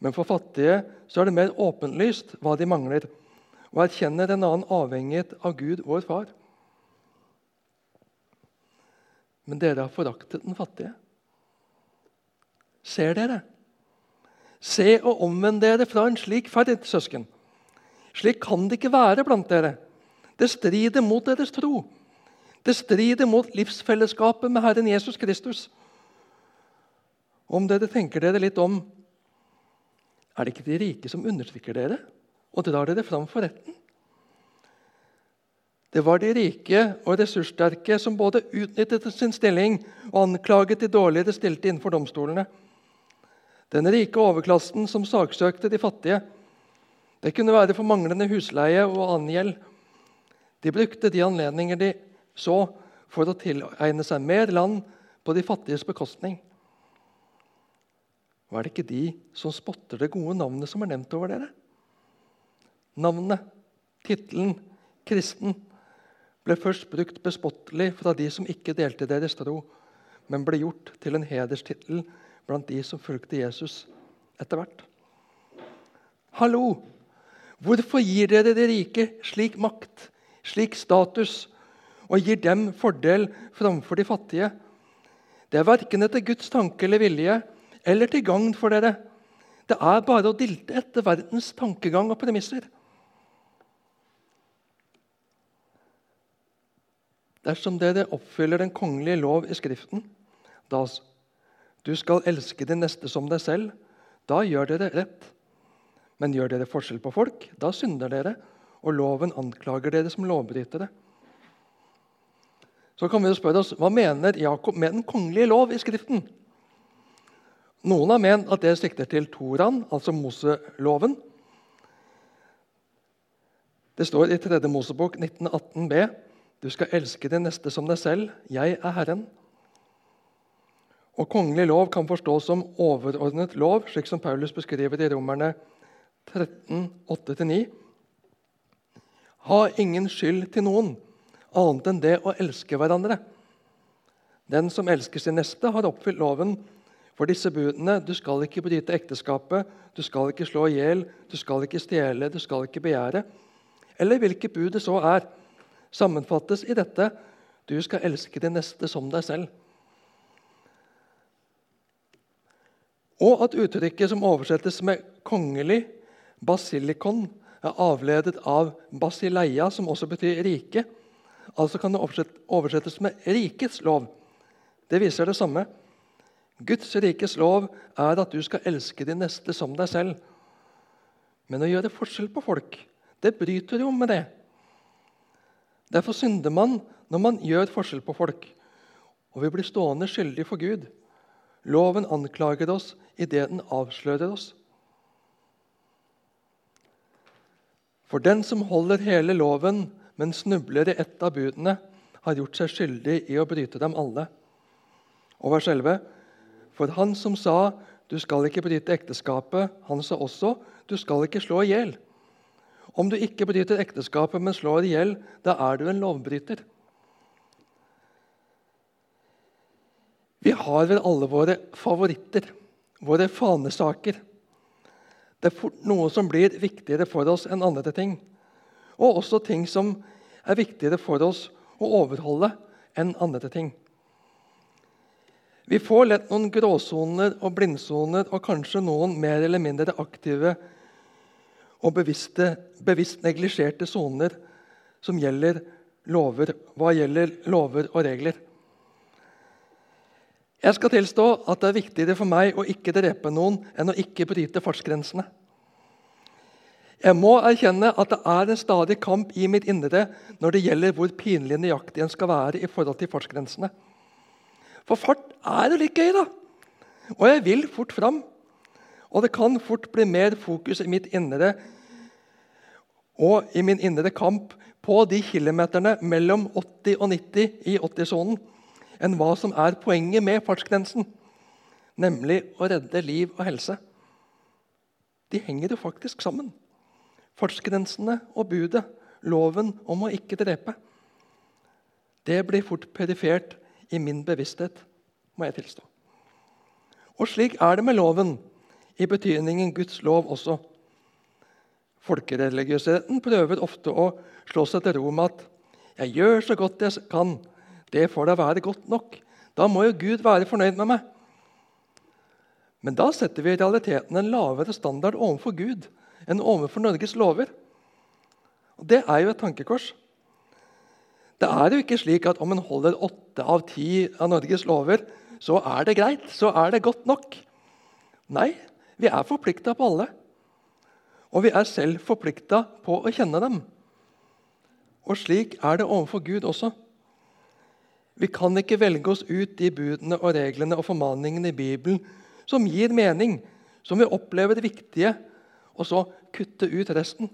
Men for fattige så er det mer åpenlyst hva de mangler, og erkjenner en annen avhengighet av Gud, vår far. Men dere har foraktet den fattige. Ser dere? Se og omvend dere fra en slik ferd, søsken. Slik kan det ikke være blant dere. Det strider mot deres tro. Det strider mot livsfellesskapet med Herren Jesus Kristus. Om dere tenker dere litt om Er det ikke de rike som undertrykker dere og drar dere fram for retten? Det var de rike og ressurssterke som både utnyttet sin stilling og anklaget de dårligere stilte innenfor domstolene. Den rike overklassen som saksøkte de fattige. Det kunne være for manglende husleie og annen gjeld. De brukte de anledninger de så, for å tilegne seg mer land på de fattiges bekostning. Var det ikke de som spotter det gode navnet som er nevnt over dere? Navnet, tittelen, kristen, ble først brukt bespottelig fra de som ikke delte deres tro, men ble gjort til en hederstittel blant de som fulgte Jesus etter hvert. Hallo! Hvorfor gir dere de rike slik makt, slik status, og gir dem fordel framfor de fattige? Det er verken etter Guds tanke eller vilje eller til gagn for dere. Det er bare å dilte etter verdens tankegang og premisser. Dersom dere oppfyller den kongelige lov i Skriften, da du skal elske din neste som deg selv. Da gjør dere rett. Men gjør dere forskjell på folk, da synder dere, og loven anklager dere som lovbrytere. Så kan vi jo spørre oss, Hva mener Jakob med den kongelige lov i Skriften? Noen har ment at det sikter til Toran, altså Moseloven. Det står i 3. Mosebok 1918b.: Du skal elske din neste som deg selv. Jeg er Herren. Og Kongelig lov kan forstås som overordnet lov, slik som Paulus beskriver i Romerne 13, 8-9. Ha ingen skyld til noen, annet enn det å elske hverandre. Den som elsker sin neste, har oppfylt loven. For disse budene du skal ikke bryte ekteskapet, du skal ikke slå i hjel, du skal ikke stjele, du skal ikke begjære. Eller hvilket bud det så er, sammenfattes i dette du skal elske din neste som deg selv. Og at uttrykket som oversettes med 'kongelig', basilikon, er avledet av basileia, som også betyr rike. Altså kan det oversettes med 'rikets lov'. Det viser det samme. Guds rikes lov er at du skal elske din neste som deg selv. Men å gjøre forskjell på folk, det bryter jo med det. Derfor synder man når man gjør forskjell på folk, og vi blir stående skyldige for Gud. Loven anklager oss idet den avslører oss. For den som holder hele loven, men snubler i ett av budene, har gjort seg skyldig i å bryte dem alle. Og vers 11. For han som sa 'du skal ikke bryte ekteskapet', han sa også 'du skal ikke slå i hjel'. Om du ikke bryter ekteskapet, men slår i hjel, da er du en lovbryter. Vi har vel alle våre favoritter, våre fanesaker. Det er fort noe som blir viktigere for oss enn andre ting. Og også ting som er viktigere for oss å overholde enn andre ting. Vi får lett noen gråsoner og blindsoner og kanskje noen mer eller mindre aktive og bevisste, bevisst neglisjerte soner som gjelder lover, hva gjelder lover og regler. Jeg skal tilstå at det er viktigere for meg å ikke drepe noen enn å ikke bryte fartsgrensene. Jeg må erkjenne at det er en stadig kamp i mitt indre når det gjelder hvor pinlig nøyaktig en skal være i forhold til fartsgrensene. For fart er jo litt gøy, da. Og jeg vil fort fram. Og det kan fort bli mer fokus i mitt indre og i min indre kamp på de kilometerne mellom 80 og 90 i 80-sonen enn hva som er poenget med fartsgrensen, nemlig å redde liv og helse. De henger jo faktisk sammen. Fartsgrensene og budet, loven om å ikke drepe. Det blir fort perifert i min bevissthet, må jeg tilstå. Og slik er det med loven, i betydningen Guds lov også. Folkereligiøsiteten prøver ofte å slå seg til ro med at 'jeg gjør så godt jeg kan', det får da være godt nok. Da må jo Gud være fornøyd med meg. Men da setter vi i realiteten en lavere standard overfor Gud enn overfor Norges lover. Og Det er jo et tankekors. Det er jo ikke slik at om en holder åtte av ti av Norges lover, så er det greit, så er det godt nok. Nei, vi er forplikta på alle. Og vi er selv forplikta på å kjenne dem. Og slik er det overfor Gud også. Vi kan ikke velge oss ut de budene og reglene og formaningene i Bibelen som gir mening, som vi opplever viktige, og så kutte ut resten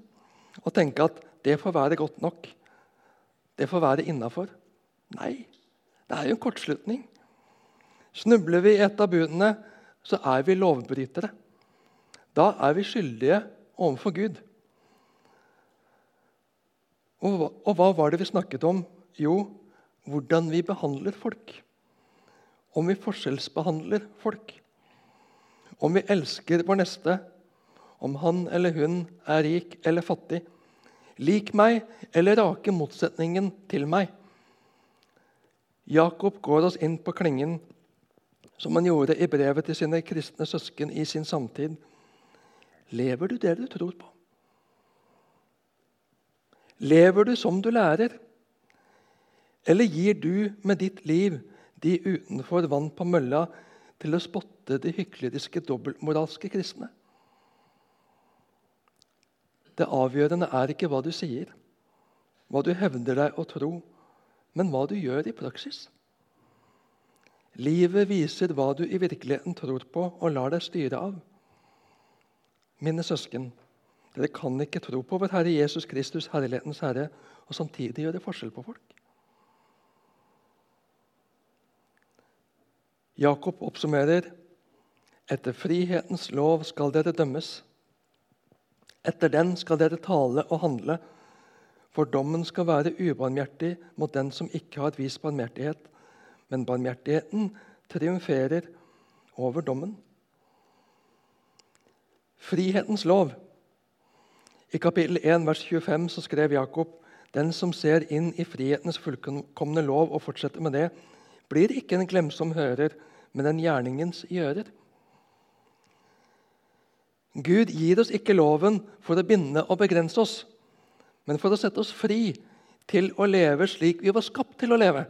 og tenke at det får være godt nok. Det får være innafor. Nei, det er jo en kortslutning. Snubler vi i et av budene, så er vi lovbrytere. Da er vi skyldige overfor Gud. Og, og hva var det vi snakket om? Jo, hvordan vi behandler folk. Om vi forskjellsbehandler folk. Om vi elsker vår neste, om han eller hun er rik eller fattig. Lik meg eller rake motsetningen til meg. Jakob går oss inn på klingen, som han gjorde i brevet til sine kristne søsken i sin samtid. Lever du det du tror på? Lever du som du lærer? Eller gir du med ditt liv de utenfor vann på mølla til å spotte de hykleriske, dobbeltmoralske kristne? Det avgjørende er ikke hva du sier, hva du hevder deg å tro, men hva du gjør i praksis. Livet viser hva du i virkeligheten tror på og lar deg styre av. Mine søsken, dere kan ikke tro på vår Herre Jesus Kristus, Herlighetens Herre, og samtidig gjøre forskjell på folk. Jakob oppsummerer etter frihetens lov skal dere dømmes. Etter den skal dere tale og handle, for dommen skal være ubarmhjertig mot den som ikke har vist barmhjertighet, men barmhjertigheten triumferer over dommen. Frihetens lov. I kapittel 1, vers 25 så skrev Jakob den som ser inn i frihetens fullkomne lov og fortsetter med det, blir ikke en glemsom hører, men en gjerningens gjører. Gud gir oss ikke loven for å binde og begrense oss, men for å sette oss fri til å leve slik vi var skapt til å leve.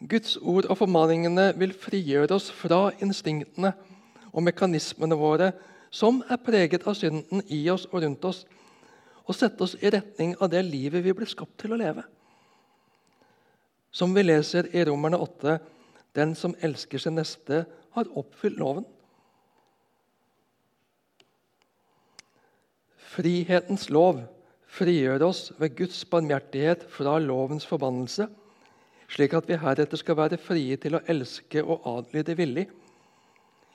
Guds ord og formaningene vil frigjøre oss fra instinktene og mekanismene våre som er preget av synden i oss og rundt oss, og sette oss i retning av det livet vi ble skapt til å leve. Som vi leser i Romerne 8.: Den som elsker sin neste, har oppfylt loven. Frihetens lov frigjør oss ved Guds barmhjertighet fra lovens forbannelse, slik at vi heretter skal være frie til å elske og adlyde villig.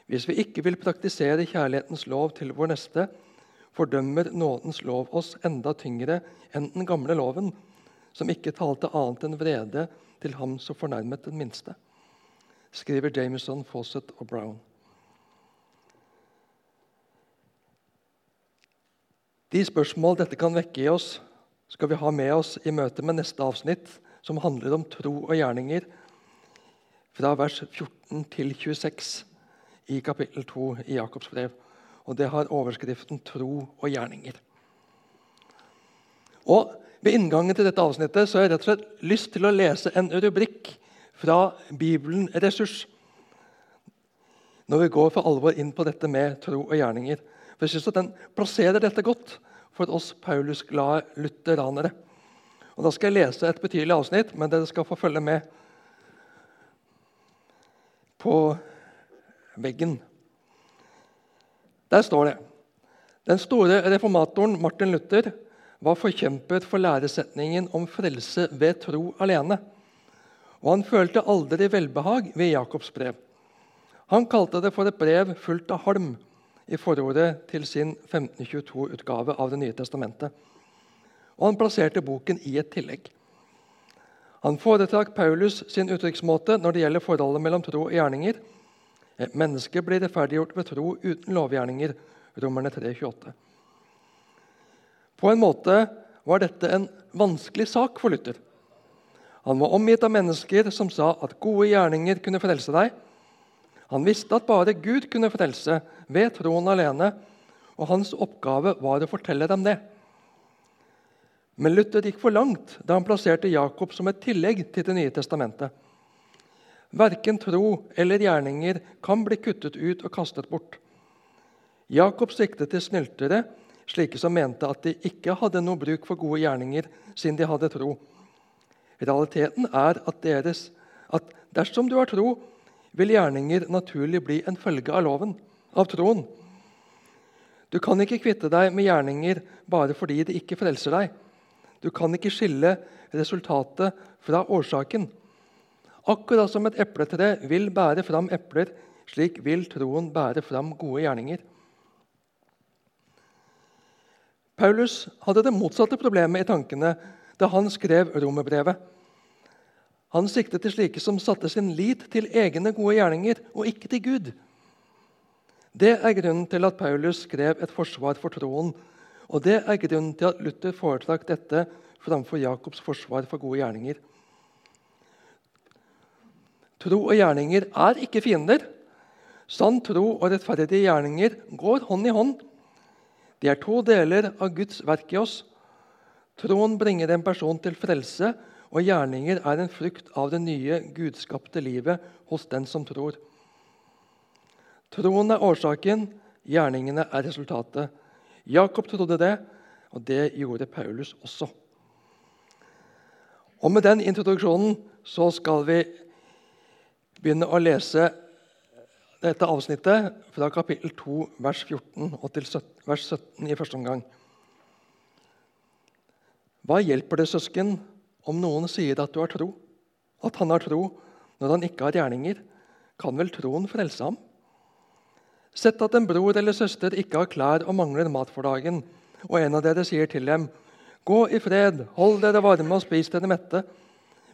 Hvis vi ikke vil praktisere kjærlighetens lov til vår neste, fordømmer nådens lov oss enda tyngre enn den gamle loven, som ikke talte annet enn vrede til ham som fornærmet den minste, skriver Jameson, Fawcett og Brown. De spørsmål dette kan vekke i oss, skal vi ha med oss i møte med neste avsnitt, som handler om tro og gjerninger, fra vers 14 til 26 i kapittel 2 i Jakobs brev. Og det har overskriften 'Tro og gjerninger'. Og Ved inngangen til dette avsnittet så har jeg rett og slett lyst til å lese en rubrikk fra Bibelen Ressurs når vi går for alvor inn på dette med tro og gjerninger. For jeg synes at Den plasserer dette godt for oss Paulus-glade lutheranere. Og Da skal jeg lese et betydelig avsnitt, men dere skal få følge med på veggen. Der står det Den store reformatoren Martin Luther var forkjempet for læresetningen om frelse ved tro alene. Og han følte aldri velbehag ved Jakobs brev. Han kalte det for et brev fullt av halm i forordet til sin 1522-utgave av Det nye testamentet. Og han plasserte boken i et tillegg. Han foretrakk Paulus sin uttrykksmåte når det gjelder forholdet mellom tro og gjerninger. Et menneske blir rettferdiggjort ved tro uten lovgjerninger. Romerne 3, 28. På en måte var dette en vanskelig sak for Luther. Han var omgitt av mennesker som sa at gode gjerninger kunne frelse deg, han visste at bare Gud kunne frelse ved troen alene, og hans oppgave var å fortelle dem det. Men Luther gikk for langt da han plasserte Jakob som et tillegg til Det nye testamentet. Verken tro eller gjerninger kan bli kuttet ut og kastet bort. Jakob siktet til snyltere, slike som mente at de ikke hadde noe bruk for gode gjerninger siden de hadde tro. Realiteten er at, deres, at dersom du har tro, vil gjerninger naturlig bli en følge av loven, av troen. Du kan ikke kvitte deg med gjerninger bare fordi det ikke frelser deg. Du kan ikke skille resultatet fra årsaken. Akkurat som et epletre vil bære fram epler, slik vil troen bære fram gode gjerninger. Paulus hadde det motsatte problemet i tankene da han skrev romerbrevet. Han siktet til slike som satte sin lit til egne gode gjerninger, og ikke til Gud. Det er grunnen til at Paulus skrev et forsvar for troen. Og det er grunnen til at Luther foretrakk dette framfor Jakobs forsvar for gode gjerninger. Tro og gjerninger er ikke fiender. Sann tro og rettferdige gjerninger går hånd i hånd. De er to deler av Guds verk i oss. Troen bringer en person til frelse, og gjerninger er en frukt av det nye, gudskapte livet hos den som tror. Troen er årsaken, gjerningene er resultatet. Jakob trodde det, og det gjorde Paulus også. Og Med den introduksjonen så skal vi begynne å lese dette avsnittet fra kapittel 2, vers 14 og til vers 17 i første omgang. Hva hjelper det, søsken, om noen sier at du har tro, at han har tro når han ikke har gjerninger, kan vel troen frelse ham? Sett at en bror eller søster ikke har klær og mangler mat for dagen, og en av dere sier til dem, 'Gå i fred, hold dere varme og spis dere mette.'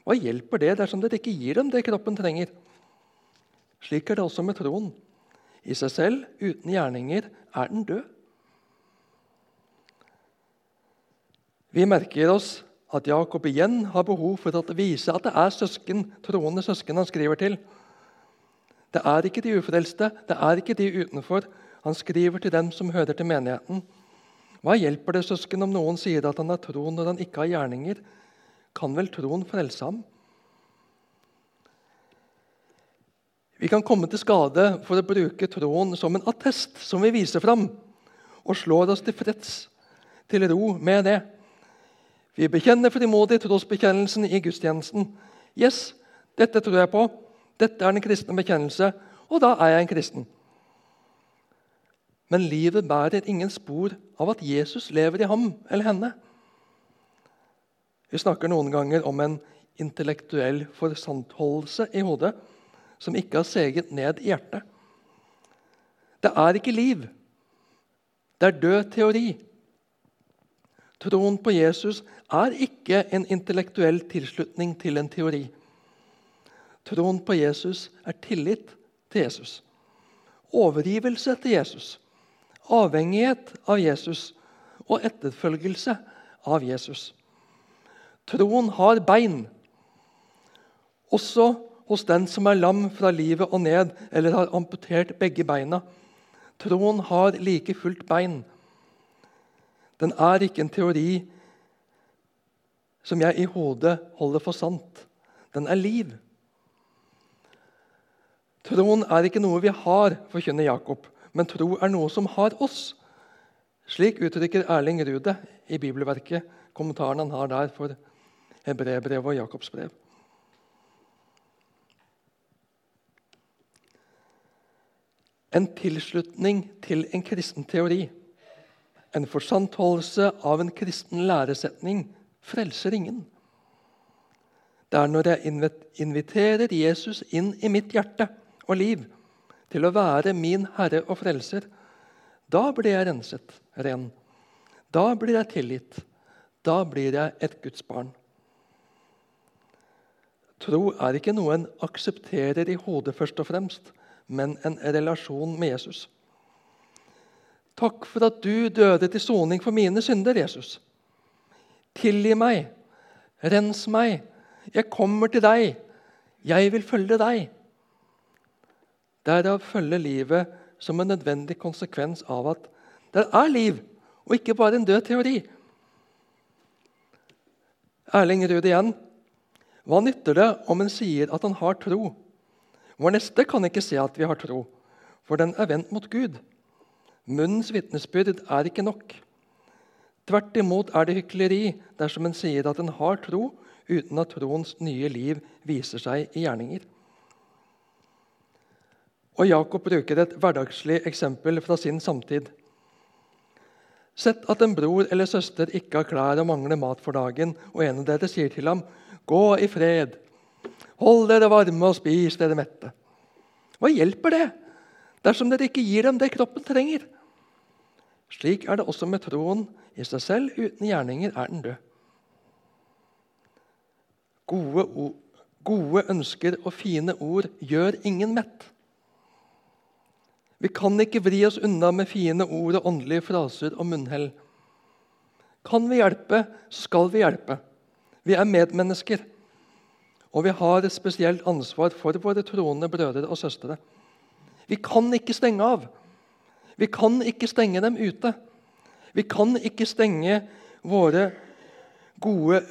Hva hjelper det dersom dere ikke gir dem det kroppen trenger? Slik er det også med troen. I seg selv, uten gjerninger, er den død. Vi merker oss at Jakob igjen har behov for å vise at det er søsken, troende søsken han skriver til. Det er ikke de ufrelste, det er ikke de utenfor. Han skriver til dem som hører til menigheten. Hva hjelper det søsken om noen sier at han har tro når han ikke har gjerninger? Kan vel troen frelse ham? Vi kan komme til skade for å bruke troen som en attest som vi viser fram, og slår oss til freds, til ro med det. Vi bekjenner frimodig trosbekjennelsen i gudstjenesten. Yes, dette tror jeg på. Dette er den kristne bekjennelse, og da er jeg en kristen. Men livet bærer ingen spor av at Jesus lever i ham eller henne. Vi snakker noen ganger om en intellektuell forsantholdelse i hodet som ikke har seget ned i hjertet. Det er ikke liv. Det er død teori. Troen på Jesus er ikke en intellektuell tilslutning til en teori. Troen på Jesus er tillit til Jesus. Overgivelse til Jesus. Avhengighet av Jesus og etterfølgelse av Jesus. Troen har bein, også hos den som er lam fra livet og ned, eller har amputert begge beina. Troen har like fullt bein. Den er ikke en teori som jeg i hodet holder for sant. Den er liv. Troen er ikke noe vi har, forkynner Jakob, men tro er noe som har oss. Slik uttrykker Erling Rude i bibelverket kommentaren han har der for Hebreerbrevet og Jakobs brev. En tilslutning til en kristen teori, en forsantholdelse av en kristen læresetning, frelser ingen. Det er når jeg inviterer Jesus inn i mitt hjerte og liv til å være min Herre og Frelser, da blir jeg renset, ren. Da blir jeg tilgitt. Da blir jeg et Guds barn. Tro er ikke noe en aksepterer i hodet først og fremst, men en relasjon med Jesus. Takk for at du døde til soning for mine synder, Jesus. Tilgi meg. Rens meg. Jeg kommer til deg. Jeg vil følge deg. Derav følger livet som en nødvendig konsekvens av at det er liv, og ikke bare en død teori. Erling Ruud igjen. Hva nytter det om en sier at han har tro? Vår neste kan ikke se at vi har tro, for den er vendt mot Gud. Munnens vitnesbyrd er ikke nok. Tvert imot er det hykleri dersom en sier at en har tro, uten at troens nye liv viser seg i gjerninger. Og Jakob bruker et hverdagslig eksempel fra sin samtid. Sett at en bror eller søster ikke har klær og mangler mat for dagen, og en av dere sier til ham, 'Gå i fred. Hold dere varme og spis dere mette.' Hva hjelper det dersom dere ikke gir dem det kroppen trenger? Slik er det også med troen. I seg selv uten gjerninger er den død. Gode, gode ønsker og fine ord gjør ingen mett. Vi kan ikke vri oss unna med fine ord og åndelige fraser og munnhell. Kan vi hjelpe, skal vi hjelpe. Vi er medmennesker. Og vi har et spesielt ansvar for våre troende brødre og søstre. Vi kan ikke stenge av. Vi kan ikke stenge dem ute. Vi kan ikke stenge våre, gode,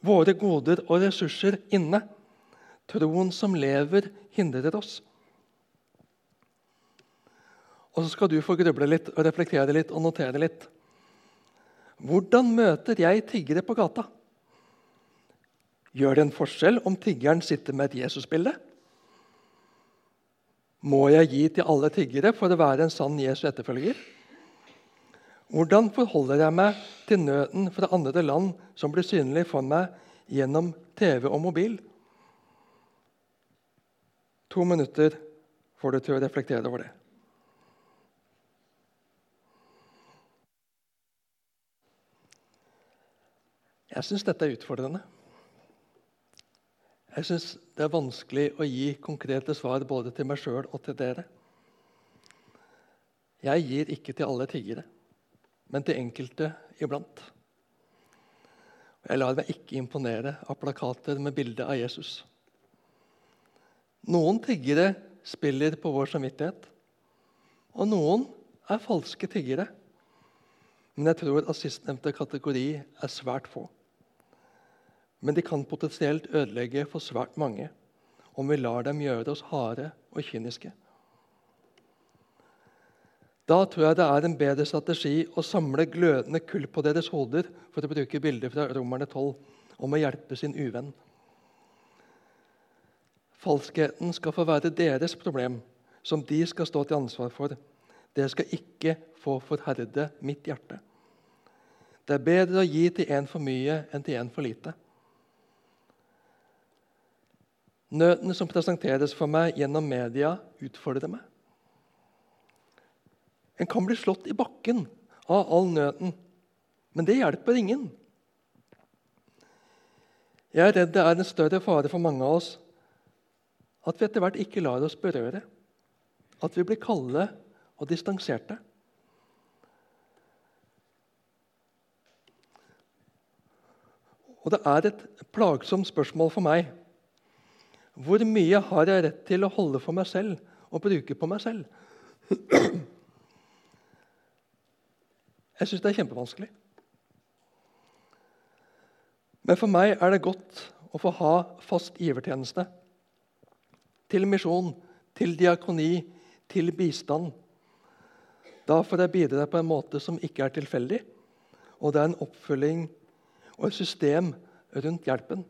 våre goder og ressurser inne. Troen som lever, hindrer oss. Og så skal du få gruble litt og reflektere litt og notere litt. Hvordan møter jeg tiggere på gata? Gjør det en forskjell om tiggeren sitter med et Jesusbilde? Må jeg gi til alle tiggere for å være en sann Jesu etterfølger? Hvordan forholder jeg meg til nøden fra andre land som blir synlig for meg gjennom TV og mobil? To minutter får du til å reflektere over det. Jeg syns dette er utfordrende. Jeg syns det er vanskelig å gi konkrete svar både til meg sjøl og til dere. Jeg gir ikke til alle tiggere, men til enkelte iblant. Jeg lar meg ikke imponere av plakater med bilde av Jesus. Noen tiggere spiller på vår samvittighet, og noen er falske tiggere. Men jeg tror at sistnevnte kategori er svært få. Men de kan potensielt ødelegge for svært mange om vi lar dem gjøre oss harde og kyniske. Da tror jeg det er en bedre strategi å samle glødende kull på deres hoder, for å bruke bilder fra Romerne 12, om å hjelpe sin uvenn. Falskheten skal få være deres problem, som de skal stå til ansvar for. Det skal ikke få forherde mitt hjerte. Det er bedre å gi til en for mye enn til en for lite. Nøtene som presenteres for meg gjennom media, utfordrer meg. En kan bli slått i bakken av all nøten, men det hjelper ingen. Jeg er redd det er en større fare for mange av oss at vi etter hvert ikke lar oss berøre, at vi blir kalde og distanserte. Og det er et plagsomt spørsmål for meg hvor mye har jeg rett til å holde for meg selv og bruke på meg selv? Jeg syns det er kjempevanskelig. Men for meg er det godt å få ha fast givertjeneste. Til misjon, til diakoni, til bistand. Da får jeg bidra på en måte som ikke er tilfeldig, og det er en oppfølging og et system rundt hjelpen.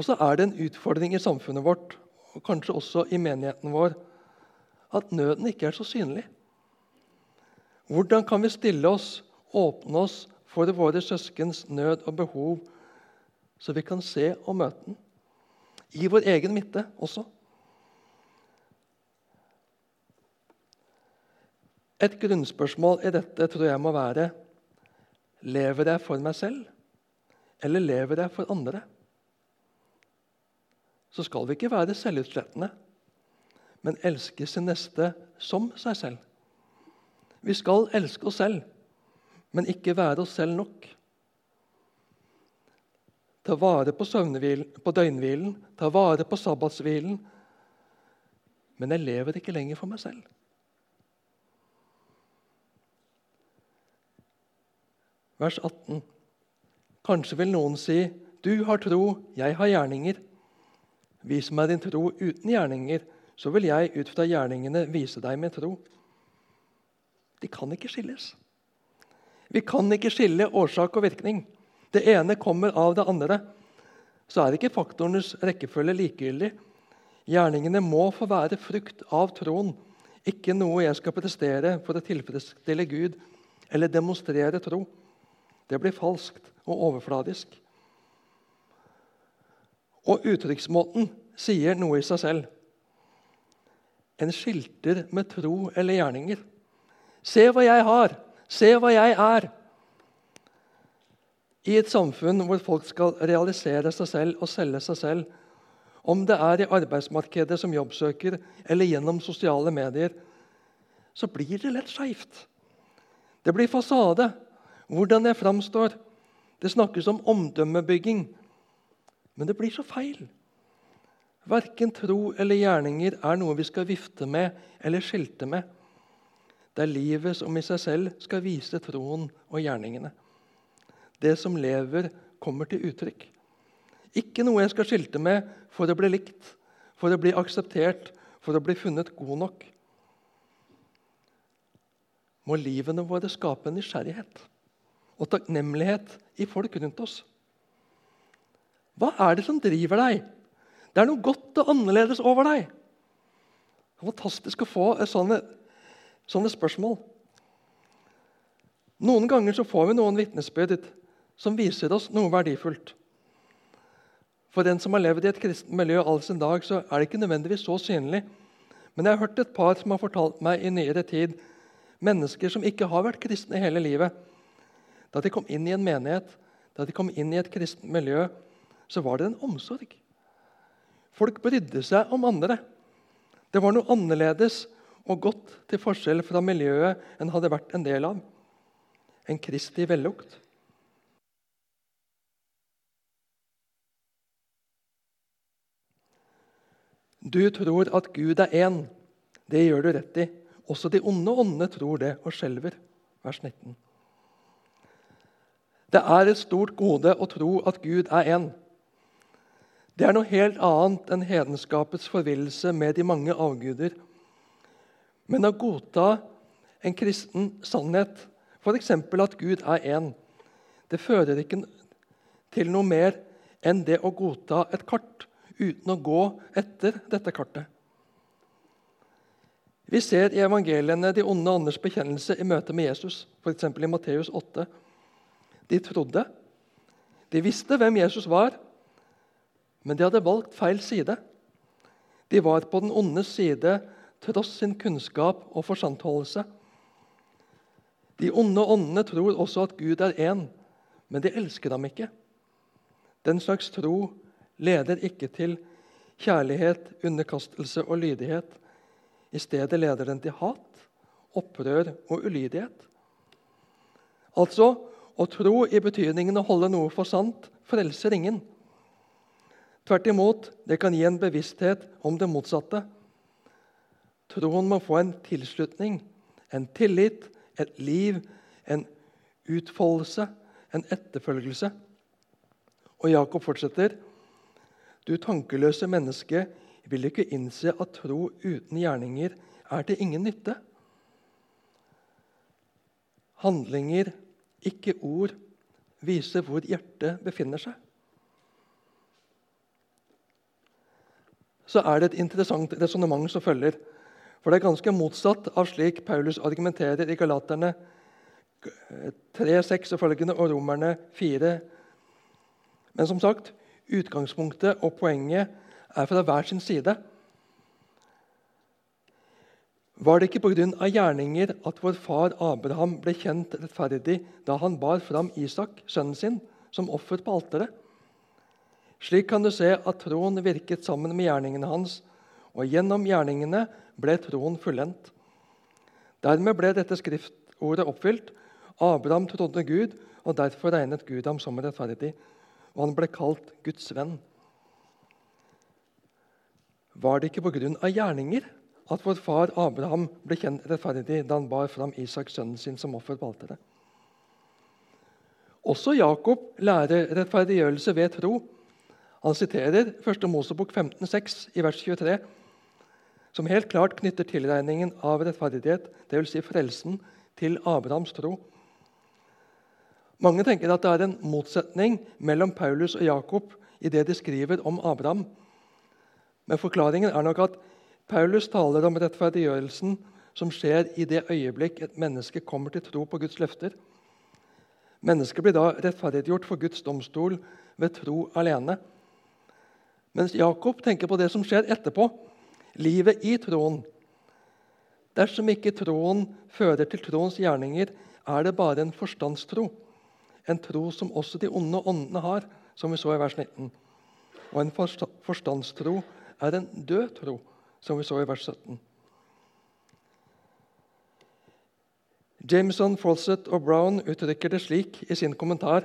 Og så er det en utfordring i samfunnet vårt, og kanskje også i menigheten vår, at nøden ikke er så synlig. Hvordan kan vi stille oss, åpne oss for våre søskens nød og behov, så vi kan se og møte den? I vår egen midte også. Et grunnspørsmål i dette tror jeg må være Lever jeg for meg selv, eller lever jeg for andre? Så skal vi ikke være selvutslettende, men elske sin neste som seg selv. Vi skal elske oss selv, men ikke være oss selv nok. Ta vare på, på døgnhvilen, ta vare på sabbatshvilen. Men jeg lever ikke lenger for meg selv. Vers 18. Kanskje vil noen si, 'Du har tro, jeg har gjerninger.' Vis meg din tro uten gjerninger, så vil jeg ut fra gjerningene vise deg min tro. De kan ikke skilles. Vi kan ikke skille årsak og virkning. Det ene kommer av det andre. Så er ikke faktorenes rekkefølge likegyldig. Gjerningene må få være frukt av troen, ikke noe jeg skal prestere for å tilfredsstille Gud eller demonstrere tro. Det blir falskt og overfladisk. Og uttrykksmåten sier noe i seg selv. En skilter med tro eller gjerninger. Se hva jeg har! Se hva jeg er! I et samfunn hvor folk skal realisere seg selv og selge seg selv, om det er i arbeidsmarkedet som jobbsøker eller gjennom sosiale medier, så blir det lett skeivt. Det blir fasade, hvordan jeg framstår. Det snakkes om omdømmebygging. Men det blir så feil. Verken tro eller gjerninger er noe vi skal vifte med eller skilte med. Det er livet som i seg selv skal vise troen og gjerningene. Det som lever, kommer til uttrykk. Ikke noe jeg skal skilte med for å bli likt, for å bli akseptert, for å bli funnet god nok. Må livene våre skape nysgjerrighet og takknemlighet i folk rundt oss. Hva er det som driver deg? Det er noe godt og annerledes over deg. Det er fantastisk å få sånne sånne spørsmål. Noen ganger så får vi noen vitnesbyrd som viser oss noe verdifullt. For den som har levd i et kristent miljø all sin dag, så er det ikke nødvendigvis så synlig. Men jeg har hørt et par som har fortalt meg i nyere tid mennesker som ikke har vært kristne hele livet. Da de kom inn i en menighet, da de kom inn i et kristent miljø, så var det en omsorg. Folk brydde seg om andre. Det var noe annerledes og godt til forskjell fra miljøet en hadde vært en del av. En Kristi vellukt. Du tror at Gud er én. Det gjør du rett i. Også de onde åndene tror det og skjelver. Vers 19. Det er et stort gode å tro at Gud er én. Det er noe helt annet enn hedenskapets forvillelse med de mange avguder men å godta en kristen sannhet, f.eks. at Gud er én, det fører ikke til noe mer enn det å godta et kart uten å gå etter dette kartet. Vi ser i evangeliene de onde andres bekjennelse i møte med Jesus, f.eks. i Matteus 8. De trodde. De visste hvem Jesus var, men de hadde valgt feil side. De var på den ondes side tross sin kunnskap og forsantholdelse. De onde åndene tror også at Gud er én, men de elsker ham ikke. Den slags tro leder ikke til kjærlighet, underkastelse og lydighet. I stedet leder den til hat, opprør og ulydighet. Altså, Å tro i betydningen å holde noe for sant frelser ingen. Tvert imot, det kan gi en bevissthet om det motsatte. Troen må få en tilslutning, en tillit, et liv, en utfoldelse, en etterfølgelse. Og Jakob fortsetter. Du tankeløse menneske vil ikke innse at tro uten gjerninger er til ingen nytte. Handlinger, ikke ord, viser hvor hjertet befinner seg. Så er det et interessant resonnement som følger. For det er ganske motsatt av slik Paulus argumenterer i Galaterne 3, 6 og følgende og Romerne 4. Men som sagt, utgangspunktet og poenget er fra hver sin side. Var det ikke pga. gjerninger at vår far Abraham ble kjent rettferdig da han bar fram Isak, sønnen sin, som offer på alteret? Slik kan du se at troen virket sammen med gjerningene hans, og gjennom gjerningene ble troen fullendt. Dermed ble dette skriftordet oppfylt. Abraham trodde Gud, og derfor regnet Gud ham som rettferdig. Og han ble kalt Guds venn. Var det ikke pga. gjerninger at vår far Abraham ble kjent rettferdig da han bar fram Isak, sønnen sin, som offer på alteret? Også Jakob lærer rettferdiggjørelse ved tro. Han siterer 1. Mosebok 15,6 i vers 23, som helt klart knytter tilregningen av rettferdighet, dvs. Si frelsen, til Abrahams tro. Mange tenker at det er en motsetning mellom Paulus og Jakob i det de skriver om Abraham. Men forklaringen er nok at Paulus taler om rettferdiggjørelsen som skjer i det øyeblikk et menneske kommer til tro på Guds løfter. Mennesket blir da rettferdiggjort for Guds domstol ved tro alene. Mens Jakob tenker på det som skjer etterpå, livet i troen. Dersom ikke troen fører til troens gjerninger, er det bare en forstandstro. En tro som også de onde åndene har, som vi så i vers 19. Og en forstandstro er en død tro, som vi så i vers 17. Jameson, Fawcett og Brown uttrykker det slik i sin kommentar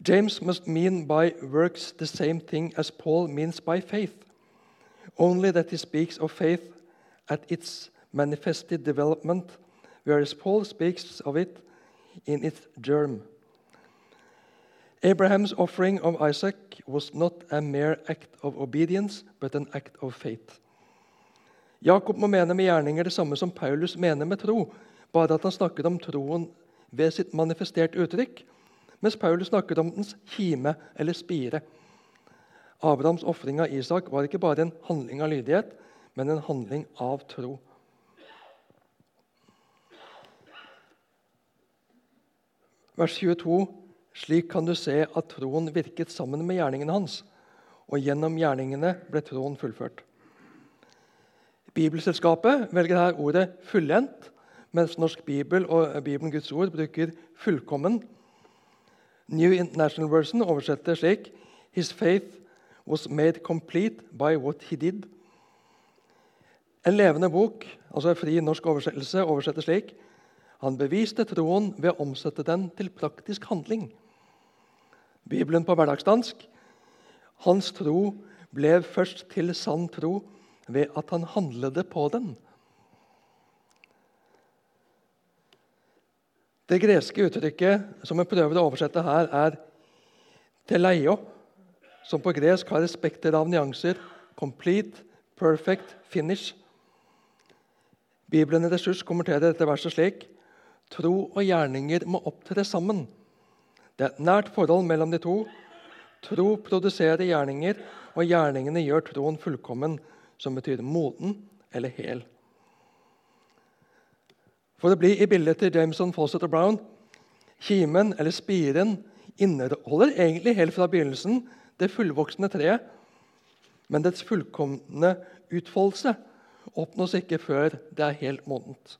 James must mean by works the same thing as Paul means by faith, only that he speaks of faith at its manifested development, whereas Paul speaks of it in its germ. Abraham's offering of Isaac was not a mere act of obedience, but an act of faith. Jakob må mene med gjerninger det samme som Paulus mener med tro, bare at han snakket om troen ved sitt manifesterte uttrykk, mens Paulus snakket om dens kime eller spire. Abrahams ofring av Isak var ikke bare en handling av lydighet, men en handling av tro. Vers 22 slik kan du se at troen virket sammen med gjerningene hans, og gjennom gjerningene ble troen fullført. Bibelselskapet velger her ordet 'fullendt', mens Norsk Bibel og Bibelen Guds ord bruker 'fullkommen'. New International Version oversetter slik 'His faith was made complete by what he did'. En levende bok, altså en fri norsk oversettelse, oversetter slik han beviste troen ved å omsette den til praktisk handling. Bibelen på hverdagsdansk. Hans tro ble først til sann tro ved at han handlet på den. Det greske uttrykket som jeg prøver å oversette her, er teleio, som på gresk har respekter av nyanser. Complete, perfect, finish. Bibelen i ressurs kommenterer dette verset slik.: Tro og gjerninger må opptre sammen. Det er et nært forhold mellom de to. Tro produserer gjerninger, og gjerningene gjør troen fullkommen, som betyr moden eller hel. For å bli i bildet til Jameson, Fawcett og Brown Kimen, eller spiren, inneholder egentlig helt fra begynnelsen det fullvoksne treet, men dets fullkomne utfoldelse oppnås ikke før det er helt modent.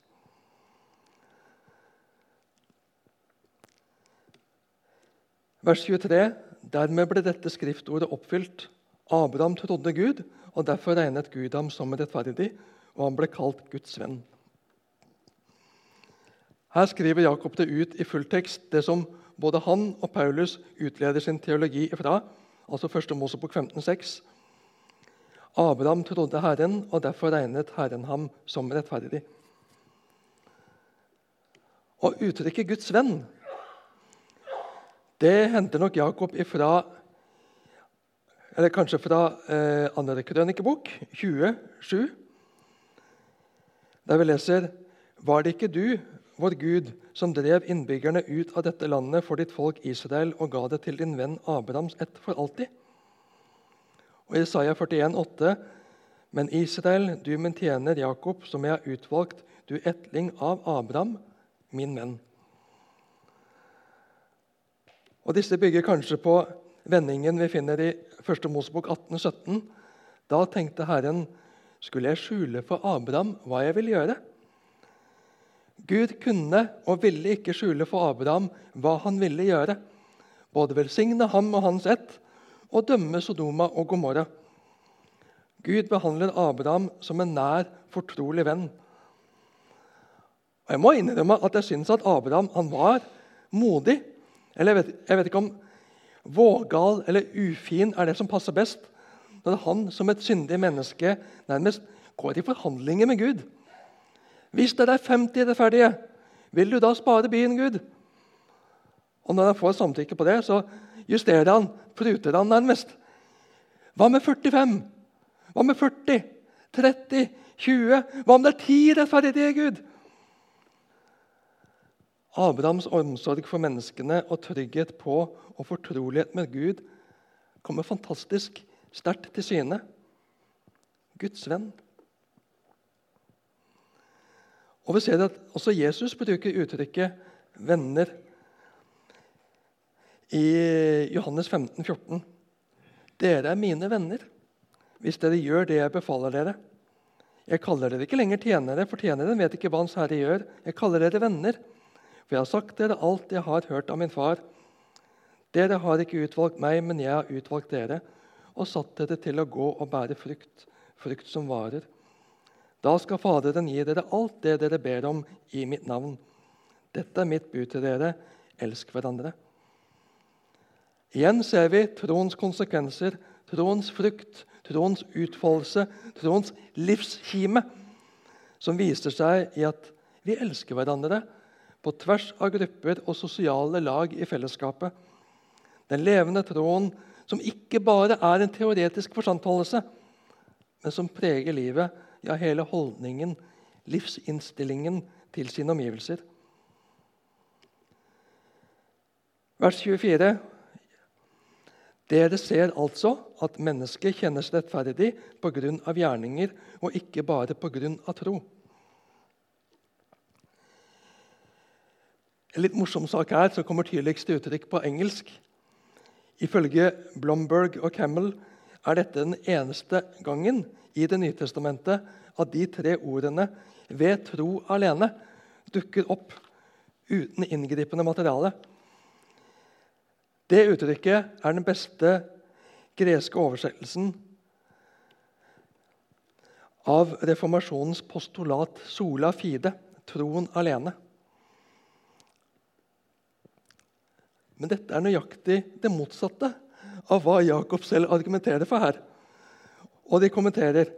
Vers 23. Dermed ble dette skriftordet oppfylt. Abraham trodde Gud, og derfor regnet Gud ham som rettferdig, og han ble kalt Guds venn. Her skriver Jakob det ut i fulltekst, det som både han og Paulus utleder sin teologi ifra, altså 1. Mosebok 15,6. Abraham trodde Herren, og derfor regnet Herren ham som rettferdig. Og uttrykket 'Guds venn' det henter nok Jakob ifra eller kanskje fra eh, andre krønikebok, 27, der vi leser Var det ikke du, vår Gud, som drev innbyggerne ut av dette landet for ditt folk Israel og ga det til din venn Abrahams ett for alltid? Og Isaiah 41, 41,8.: Men Israel, du min tjener Jakob, som jeg har utvalgt, du etling av Abraham, min venn. Og Disse bygger kanskje på vendingen vi finner i 1. Mosebok 18, 17. Da tenkte Herren, skulle jeg skjule for Abraham hva jeg ville gjøre? Gud kunne og ville ikke skjule for Abraham hva han ville gjøre. Både velsigne ham og hans ett og dømme Sodoma og Gomorra. Gud behandler Abraham som en nær, fortrolig venn. Og Jeg må innrømme at jeg syns at Abraham han var modig. Eller jeg vet, jeg vet ikke om Vågal eller ufin er det som passer best når han som et syndig menneske nærmest går i forhandlinger med Gud. Hvis det er 50 rettferdige, vil du da spare byen, Gud? Og Når han får samtykke på det, så justerer han, pruter han nærmest. Hva med 45? Hva med 40? 30? 20? Hva om det er 10 rettferdige, Gud? Abrahams omsorg for menneskene og trygghet på og fortrolighet med Gud kommer fantastisk sterkt til syne. Guds venn. Og vi ser at Også Jesus bruker uttrykket 'venner' i Johannes 15, 14. Dere er mine venner hvis dere gjør det jeg befaler dere. Jeg kaller dere ikke lenger tjenere, for tjeneren vet ikke hva Hans Herre gjør. Jeg kaller dere venner. For jeg har sagt dere alt jeg har hørt av min far. Dere har ikke utvalgt meg, men jeg har utvalgt dere og satt dere til å gå og bære frukt, frukt som varer. Da skal Faderen gi dere alt det dere ber om i mitt navn. Dette er mitt bud til dere. Elsk hverandre. Igjen ser vi troens konsekvenser, troens frukt, troens utfoldelse, troens livskime, som viser seg i at vi elsker hverandre på tvers av grupper og sosiale lag i fellesskapet. Den levende troen som ikke bare er en teoretisk forstandholdelse, men som preger livet, ja, hele holdningen, livsinnstillingen til sine omgivelser. Vers 24. Dere ser altså at mennesket kjennes rettferdig pga. gjerninger og ikke bare pga. tro. En litt morsom sak her som kommer tydeligst til uttrykk på engelsk. Ifølge Blomberg og Camel er dette den eneste gangen i Det nye testamentet at de tre ordene 'ved tro alene' dukker opp uten inngripende materiale. Det uttrykket er den beste greske oversettelsen av reformasjonens postulat 'sola fide', troen alene. Men dette er nøyaktig det motsatte av hva Jakob selv argumenterer for her. Og de kommenterer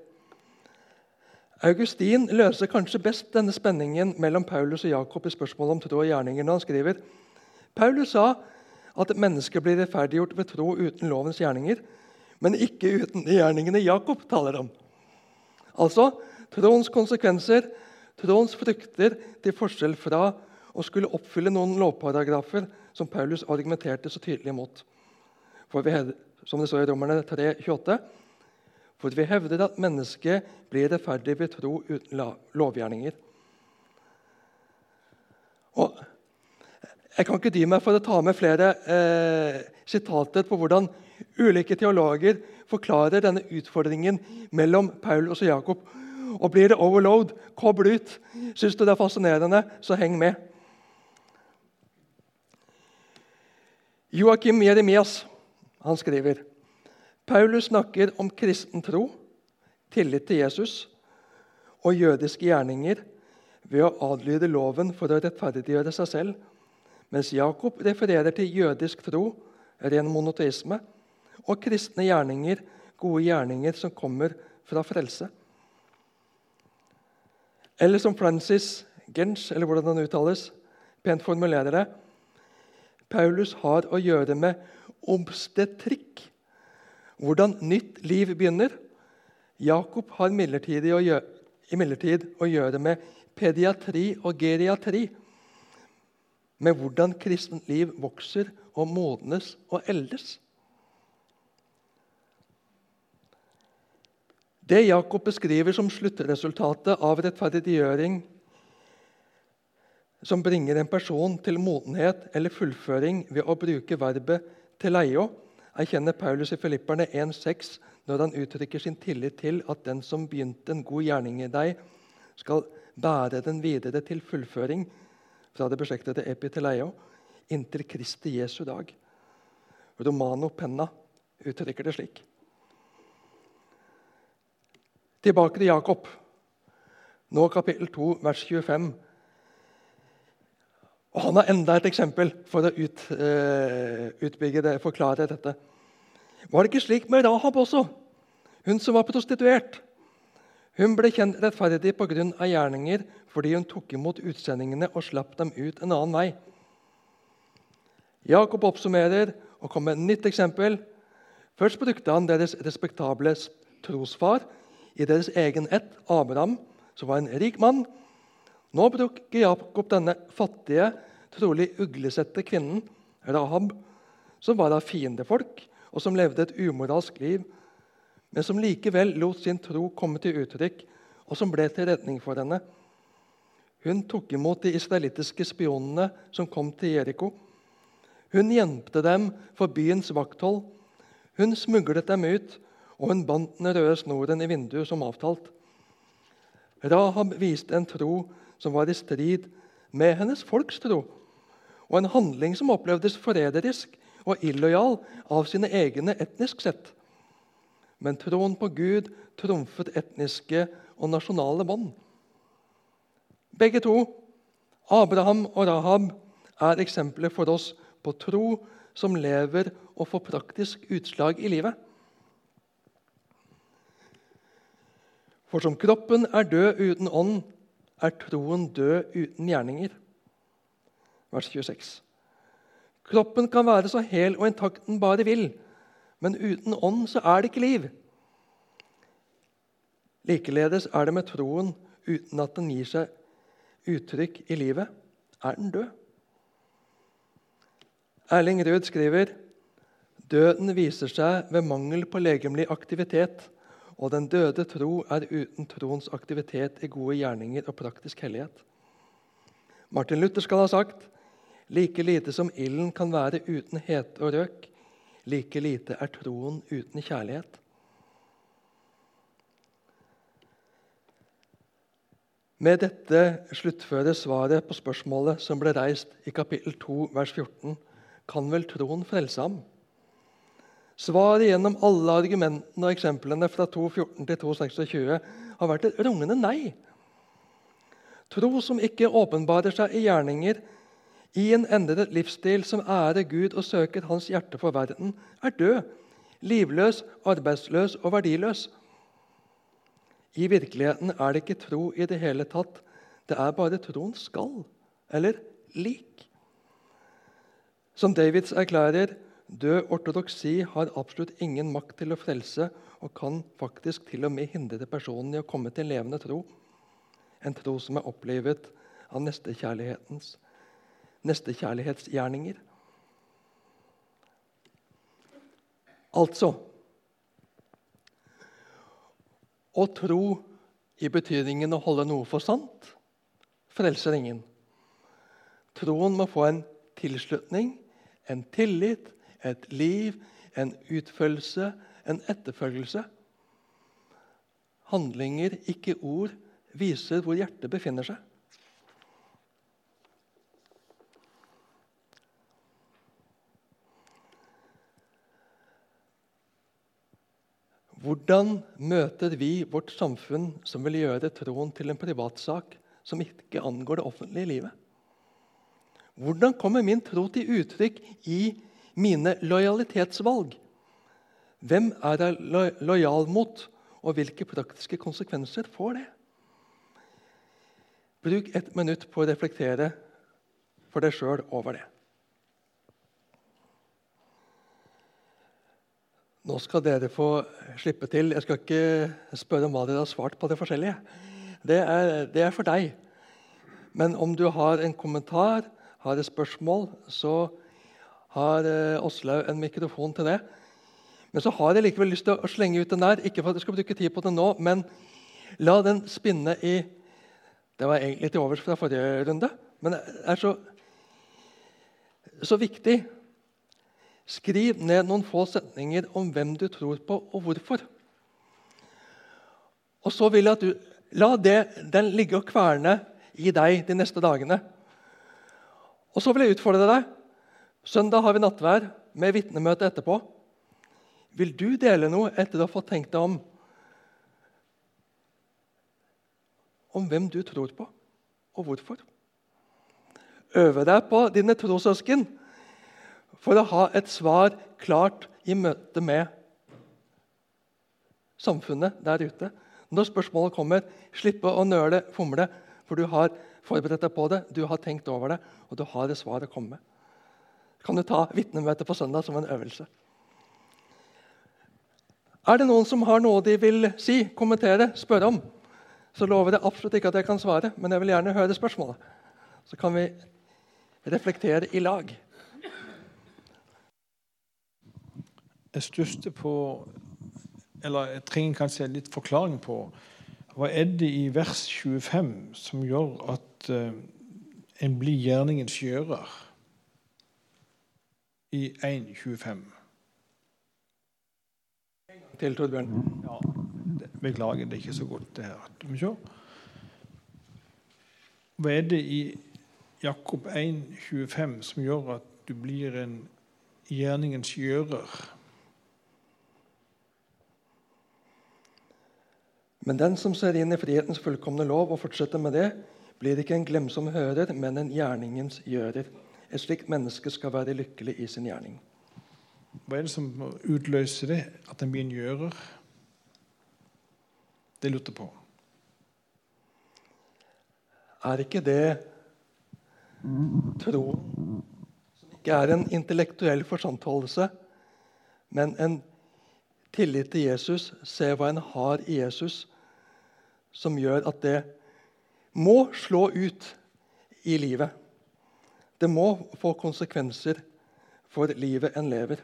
Augustin løser kanskje best denne spenningen mellom Paulus og Jakob i spørsmålet om tro og gjerninger når han skriver Paulus sa at et menneske blir rettferdiggjort ved tro uten lovens gjerninger, men ikke uten de gjerningene Jakob taler om. Altså troens konsekvenser, troens frukter, til forskjell fra å skulle oppfylle noen lovparagrafer som Paulus argumenterte så tydelig mot. For vi, som det står i Romerne 3, 28, for vi hevder at mennesket blir rettferdig ved tro uten lovgjerninger. Og jeg kan ikke dy meg for å ta med flere eh, sitater på hvordan ulike teologer forklarer denne utfordringen mellom Paulus og Jakob. Og Blir det overload, kobl ut. Syns du det er fascinerende, så heng med. Joakim Jeremias han skriver Paulus snakker om kristen tro, tillit til Jesus og jødiske gjerninger ved å adlyde loven for å rettferdiggjøre seg selv, mens Jakob refererer til jødisk tro, ren monoteisme, og kristne gjerninger, gode gjerninger som kommer fra frelse. Eller som Francis Gensch, eller hvordan han uttales, pent formulerer det Paulus har å gjøre med obstetrikk, hvordan nytt liv begynner. Jakob har imidlertid å, å gjøre med pediatri og geriatri, med hvordan kristent liv vokser og modnes og eldes. Det Jakob beskriver som sluttresultatet av rettferdiggjøring som bringer en person til modenhet eller fullføring ved å bruke verbet til leio, erkjenner Paulus i Filipperne 1,6 når han uttrykker sin tillit til at den som begynte en god gjerning i deg, skal bære den videre til fullføring fra det beslektede epiteleio inntil Kristi Jesu dag. Romano Penna uttrykker det slik. Tilbake til Jakob. Nå kapittel 2, vers 25. Og Han har enda et eksempel for å ut, uh, utbygge det, forklare dette. Var det ikke slik med Rahab også? Hun som var prostituert. Hun ble kjent rettferdig pga. gjerninger fordi hun tok imot utsendingene og slapp dem ut en annen vei. Jakob oppsummerer og kommer med et nytt eksempel. Først brukte han deres respektable trosfar i deres egen ett, Abraham, som var en rik mann. Nå bruker Jakob denne fattige, trolig uglesette kvinnen, Rahab, som var av fiendefolk, og som levde et umoralsk liv, men som likevel lot sin tro komme til uttrykk, og som ble til redning for henne. Hun tok imot de israelittiske spionene som kom til Jeriko. Hun gjemte dem for byens vakthold. Hun smuglet dem ut, og hun bandt den røde snoren i vinduet som avtalt. Rahab viste en tro som var i strid med hennes folks tro, og en handling som opplevdes forræderisk og illojal av sine egne etnisk sett. Men troen på Gud trumfet etniske og nasjonale bånd. Begge to, Abraham og Rahab, er eksempler for oss på tro som lever og får praktisk utslag i livet. For som kroppen er død uten ånd, er troen død uten gjerninger. Vers 26. Kroppen kan være så hel og intakt den bare vil, men uten ånd så er det ikke liv. Likeledes er det med troen uten at den gir seg uttrykk i livet, er den død. Erling Rød skriver døden viser seg ved mangel på legemlig aktivitet og den døde tro er uten troens aktivitet i gode gjerninger og praktisk hellighet. Martin Luther skal ha sagt like lite som ilden kan være uten hete og røk, like lite er troen uten kjærlighet. Med dette sluttfører svaret på spørsmålet som ble reist i kapittel 2, vers 14. Kan vel troen frelse ham? Svaret gjennom alle argumentene og eksemplene fra 2.14 til 2.26 har vært et rungende nei. Tro som ikke åpenbarer seg i gjerninger, i en endret livsstil som ærer Gud og søker Hans hjerte for verden, er død, livløs, arbeidsløs og verdiløs. I virkeligheten er det ikke tro i det hele tatt. Det er bare troens skall, eller lik. Som Davids erklærer Død ortodoksi har absolutt ingen makt til å frelse og kan faktisk til og med hindre personen i å komme til levende tro. En tro som er opplevet av nestekjærlighetens nestekjærlighetsgjerninger. Altså Å tro i betydningen å holde noe for sant frelser ingen. Troen må få en tilslutning, en tillit, et liv, en utfølgelse, en etterfølgelse. Handlinger, ikke ord, viser hvor hjertet befinner seg. Hvordan møter vi vårt samfunn som vil gjøre troen til en privatsak som ikke angår det offentlige livet? Hvordan kommer min tro til uttrykk i mine lojalitetsvalg? Hvem er jeg lo lojal mot, og hvilke praktiske konsekvenser får det? Bruk et minutt på å reflektere for deg sjøl over det. Nå skal dere få slippe til. Jeg skal ikke spørre om hva dere har svart på det forskjellige. Det er, det er for deg. Men om du har en kommentar, har et spørsmål, så har eh, Åslaug en mikrofon til det. Men så har jeg likevel lyst til å slenge ut den der. Ikke for at jeg skal bruke tid på den nå, men la den spinne i Det var egentlig til overs fra forrige runde, men det er så, så viktig. Skriv ned noen få setninger om hvem du tror på, og hvorfor. Og så vil jeg at du La det, den ligge og kverne i deg de neste dagene. Og så vil jeg utfordre deg. Søndag har vi nattvær med vitnemøte etterpå. Vil du dele noe etter å ha fått tenkt deg om om hvem du tror på, og hvorfor? Øve deg på dine trossøsken for å ha et svar klart i møte med samfunnet der ute. Når spørsmålet kommer, slippe å nøle, fomle, for du har forberedt deg på det, du har tenkt over det, og du har et svar å komme med. Kan du ta vitnemøtet på søndag som en øvelse? Er det noen som har noe de vil si, kommentere, spørre om, så lover jeg absolutt ikke at jeg kan svare, men jeg vil gjerne høre spørsmålet. Så kan vi reflektere i lag. Jeg stusser på Eller jeg trenger kanskje litt forklaring på hva er det i vers 25 som gjør at uh, en blir gjerningens gjører? I 1.25. Til Torbjørn. Ja, beklager, det er ikke så godt, det her. Se. Hva er det i Jakob 1,25 som gjør at du blir en gjerningens gjører? Men den som ser inn i frihetens fullkomne lov og fortsetter med det, blir ikke en glemsom hører, men en gjerningens gjører. Et slikt menneske skal være lykkelig i sin gjerning. Hva er det som utløser det, at en blir en gjører? Det lurte på. Er ikke det tro som ikke er en intellektuell forsantholdelse, men en tillit til Jesus, se hva en har i Jesus, som gjør at det må slå ut i livet. Det må få konsekvenser for livet en lever.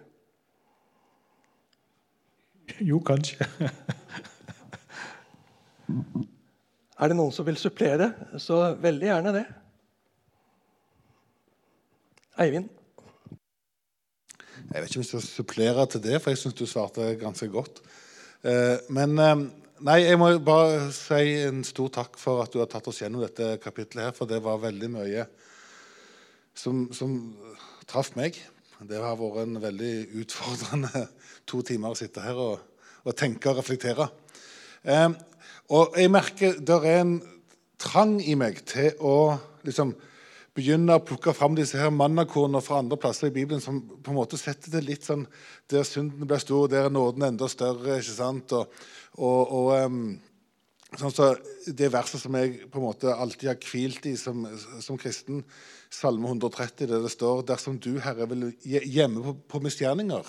Jo, kanskje. er det noen som vil supplere, så veldig gjerne det. Eivind? Jeg vet ikke om jeg skal supplere til det, for jeg syns du svarte ganske godt. Eh, men eh, nei, jeg må bare si en stor takk for at du har tatt oss gjennom dette kapitlet. her, For det var veldig mye som, som traff meg. Det har vært en veldig utfordrende to timer å sitte her og, og tenke og reflektere. Eh, og jeg merker det er en trang i meg til å liksom begynne å plukke fram disse her mannakornene fra andre plasser i Bibelen som på en måte setter det litt sånn Der synden blir stor, der er nåden enda større. ikke sant? Og, og, og um, sånn så Det verset som jeg på en måte alltid har hvilt i som, som kristen, Salme 130, der det står Dersom du, Herre, vil gjemme på, på misgjerninger,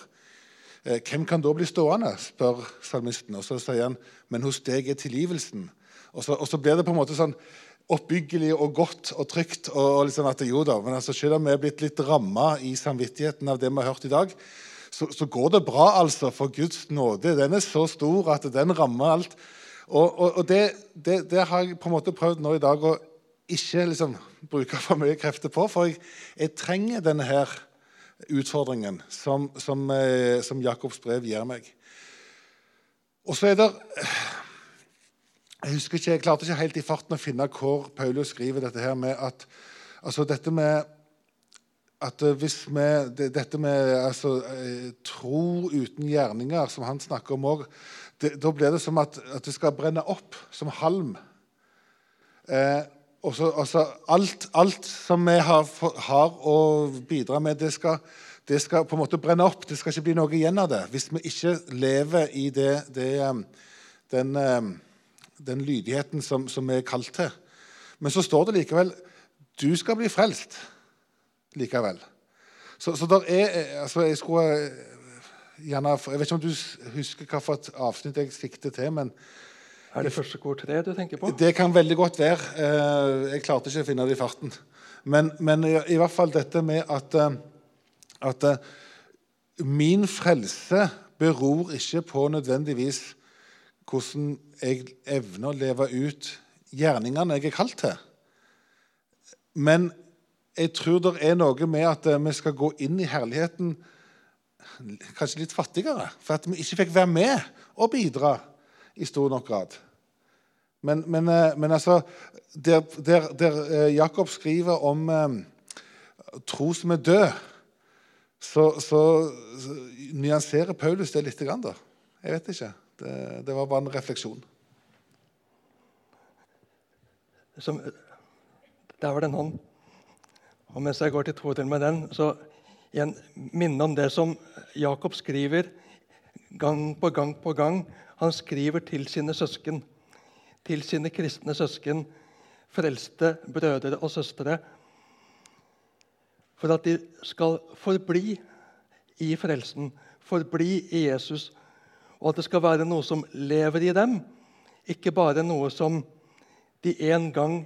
eh, hvem kan da bli stående? spør salmisten. Og så sier han, men hos deg er tilgivelsen. Og så, og så blir det på en måte sånn oppbyggelig og godt og trygt. og liksom at jo da, men altså, Selv om vi er blitt litt ramma i samvittigheten av det vi har hørt i dag, så, så, går det bra, altså, for Guds nåde. Den er så stor at den rammer alt. Og, og, og det, det, det, har jeg på en måte prøvd nå i dag å ikke liksom bruke for mye krefter på. For jeg, jeg trenger denne her utfordringen som, som, eh, som Jakobs brev gir meg. Og så er det jeg husker ikke, jeg klarte ikke helt i farten å finne hvor Paulus skriver dette her med at altså dette med at hvis vi, Dette med altså, eh, tro uten gjerninger, som han snakker om òg, da blir det som at, at, det skal brenne opp som halm. Eh, og så, altså, alt, alt som vi har, har å bidra med, det skal, det skal på en måte brenne opp. Det skal ikke bli noe igjen av det hvis vi ikke lever i det, det, um, den, um, den lydigheten som, som vi er kalt til. Men så står det likevel du skal bli frelst likevel. Så, så er eh, altså Jeg skulle eh, gjerne Jeg vet ikke om du husker hvilket avsnitt jeg sikter til, men Er det første tre du tenker på? det kan veldig godt være. Eh, Jeg klarte ikke å finne det i farten. Men, men i, hvert fall dette med at, eh, at eh, min frelse beror ikke på nødvendigvis hvordan jeg evner å leve ut gjerningene jeg er kalt til. Men jeg tror det er noe med at vi skal gå inn i herligheten kanskje litt fattigere, for at vi ikke fikk være med og bidra i stor nok grad. Men, men, eh, men altså Der, der, der eh, Jakob skriver om eh, tro som er død, så, så, så nyanserer Paulus det litt. Grann, da. Jeg vet ikke. Det, det var bare en refleksjon. Som, der var det en hånd. Og mens jeg går til Toril med den, så igjen minne om det som Jakob skriver gang på gang på gang. Han skriver til sine søsken, til sine kristne søsken, frelste brødre og søstre, for at de skal forbli i frelsen, forbli i Jesus, og at det skal være noe som lever i dem, ikke bare noe som de en gang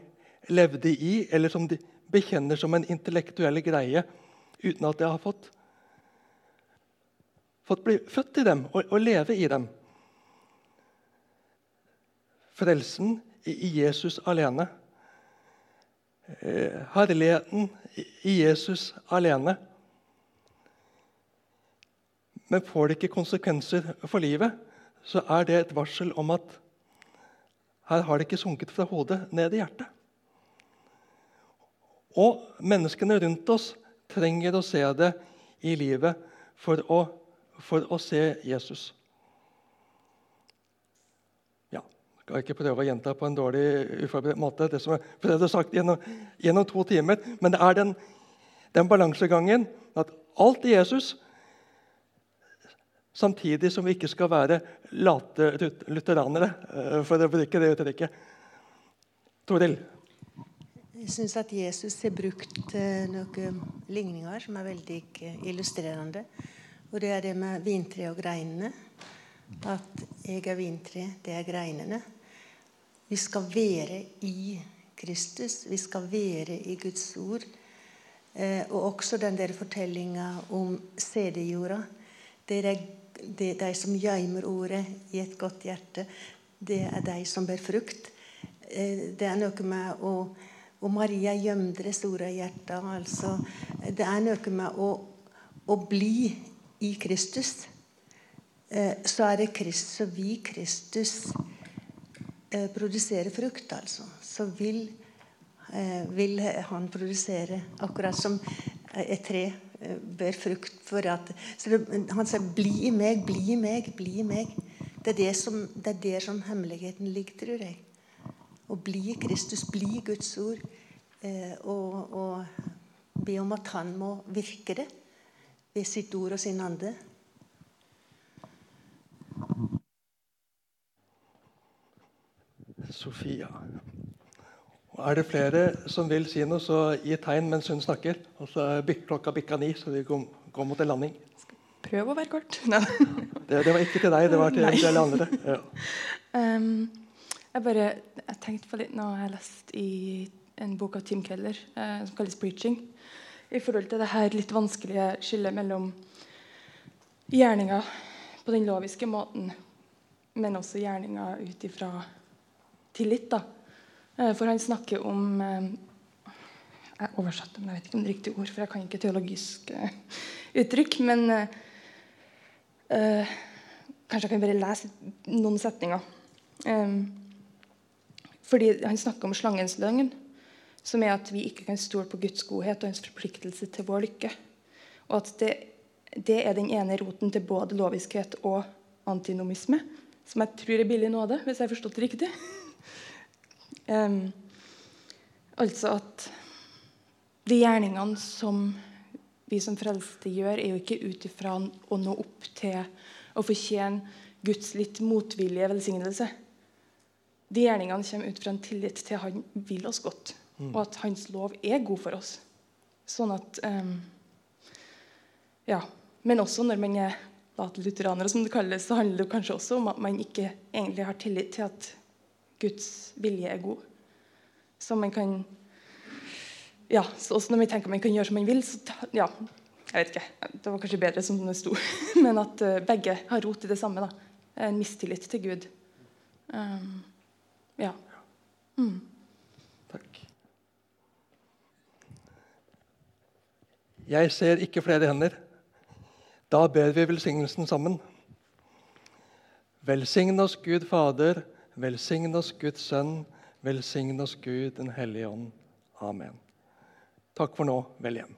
levde i, eller som de bekjenner som en intellektuell greie uten at jeg har fått, fått bli født i dem og, og leve i dem. Frelsen i Jesus alene. Eh, herligheten i Jesus alene. Men får det ikke konsekvenser for livet, så er det et varsel om at her har det ikke sunket fra hodet ned i hjertet. Og menneskene rundt oss trenger å se det i livet for å, for å se Jesus. Ja, skal ikke prøve å gjenta på en dårlig, uforberedt måte det som jeg prøvde å sagt gjennom, gjennom to timer, men det er den, den balansegangen at alt i Jesus Samtidig som vi ikke skal være late lutheranere, eh, for å bruke det uttrykket. Toril? Jeg syns at Jesus har brukt eh, noen ligninger som er veldig eh, illustrerende. Og det er det med vintre og greinene. At jeg er vintre, det er greinene. Vi skal være i Kristus. Vi skal være i Guds ord. Eh, og også den der fortellinga om CD-jorda. Det er de, de som gjemmer ordet i et godt hjerte. Det er de som ber frukt. Det er noe med å Og Maria gjemte det store hjertet. Altså, det er noe med å, å bli i Kristus. Eh, Så er det Kristus, så vi Kristus eh, produserer frukt, altså. Så vil, eh, vil han produsere akkurat som et tre eh, bør frukt for at det, Han sier 'bli i meg, bli i meg, bli i meg'. Det er, det, som, det er der som hemmeligheten ligger, tror jeg. Å bli Kristus, bli Guds ord. Eh, og, og be om at han må virke det ved sitt ord og sin ande. Sofia. Er det flere som vil si noe, så gi tegn mens hun snakker. Og så er klokka bikka ni, så vi går, går mot en landing. Prøv å være kort. Nei. Det, det var ikke til deg, det var til til alle andre. Ja. Um, jeg bare jeg tenkte på litt nå jeg har lest i en bok av Tim Keller eh, som kalles 'Preaching'. I forhold til det her litt vanskelige skillet mellom gjerninger på den loviske måten, men også gjerninger ut ifra tillit. da. Eh, for han snakker om eh, Jeg oversatte, men jeg vet ikke om det er riktig ord, for jeg kan ikke teologisk eh, uttrykk. Men eh, eh, kanskje jeg kan bare lese noen setninger. Um, fordi Han snakker om slangens løgn, som er at vi ikke kan stole på Guds godhet og hans forpliktelse til vår lykke. Og at det, det er den ene roten til både loviskhet og antinomisme, som jeg tror er billig nåde, hvis jeg har forstått det riktig. Um, Altså at de gjerningene som vi som frelste gjør, er jo ikke ut ifra å nå opp til å fortjene Guds litt motvillige velsignelse. De gjerningene kommer ut fra en tillit til at han vil oss godt, og at hans lov er god for oss. Sånn at um, Ja. Men også når man er lutheraner, som det kalles, så handler det kanskje også om at man ikke egentlig har tillit til at Guds vilje er god. Så man kan ja, så også når vi tenker man kan gjøre som man vil, så ta, ja, jeg vet ikke, Det var kanskje bedre som det sto. Men at uh, begge har rot i det samme. da, En mistillit til Gud. Um, ja. Mm. Takk. Jeg ser ikke flere hender. Da ber vi velsignelsen sammen. Velsign oss Gud Fader, velsign oss Guds Sønn, velsign oss Gud Den hellige ånd. Amen. Takk for nå. Vel hjem.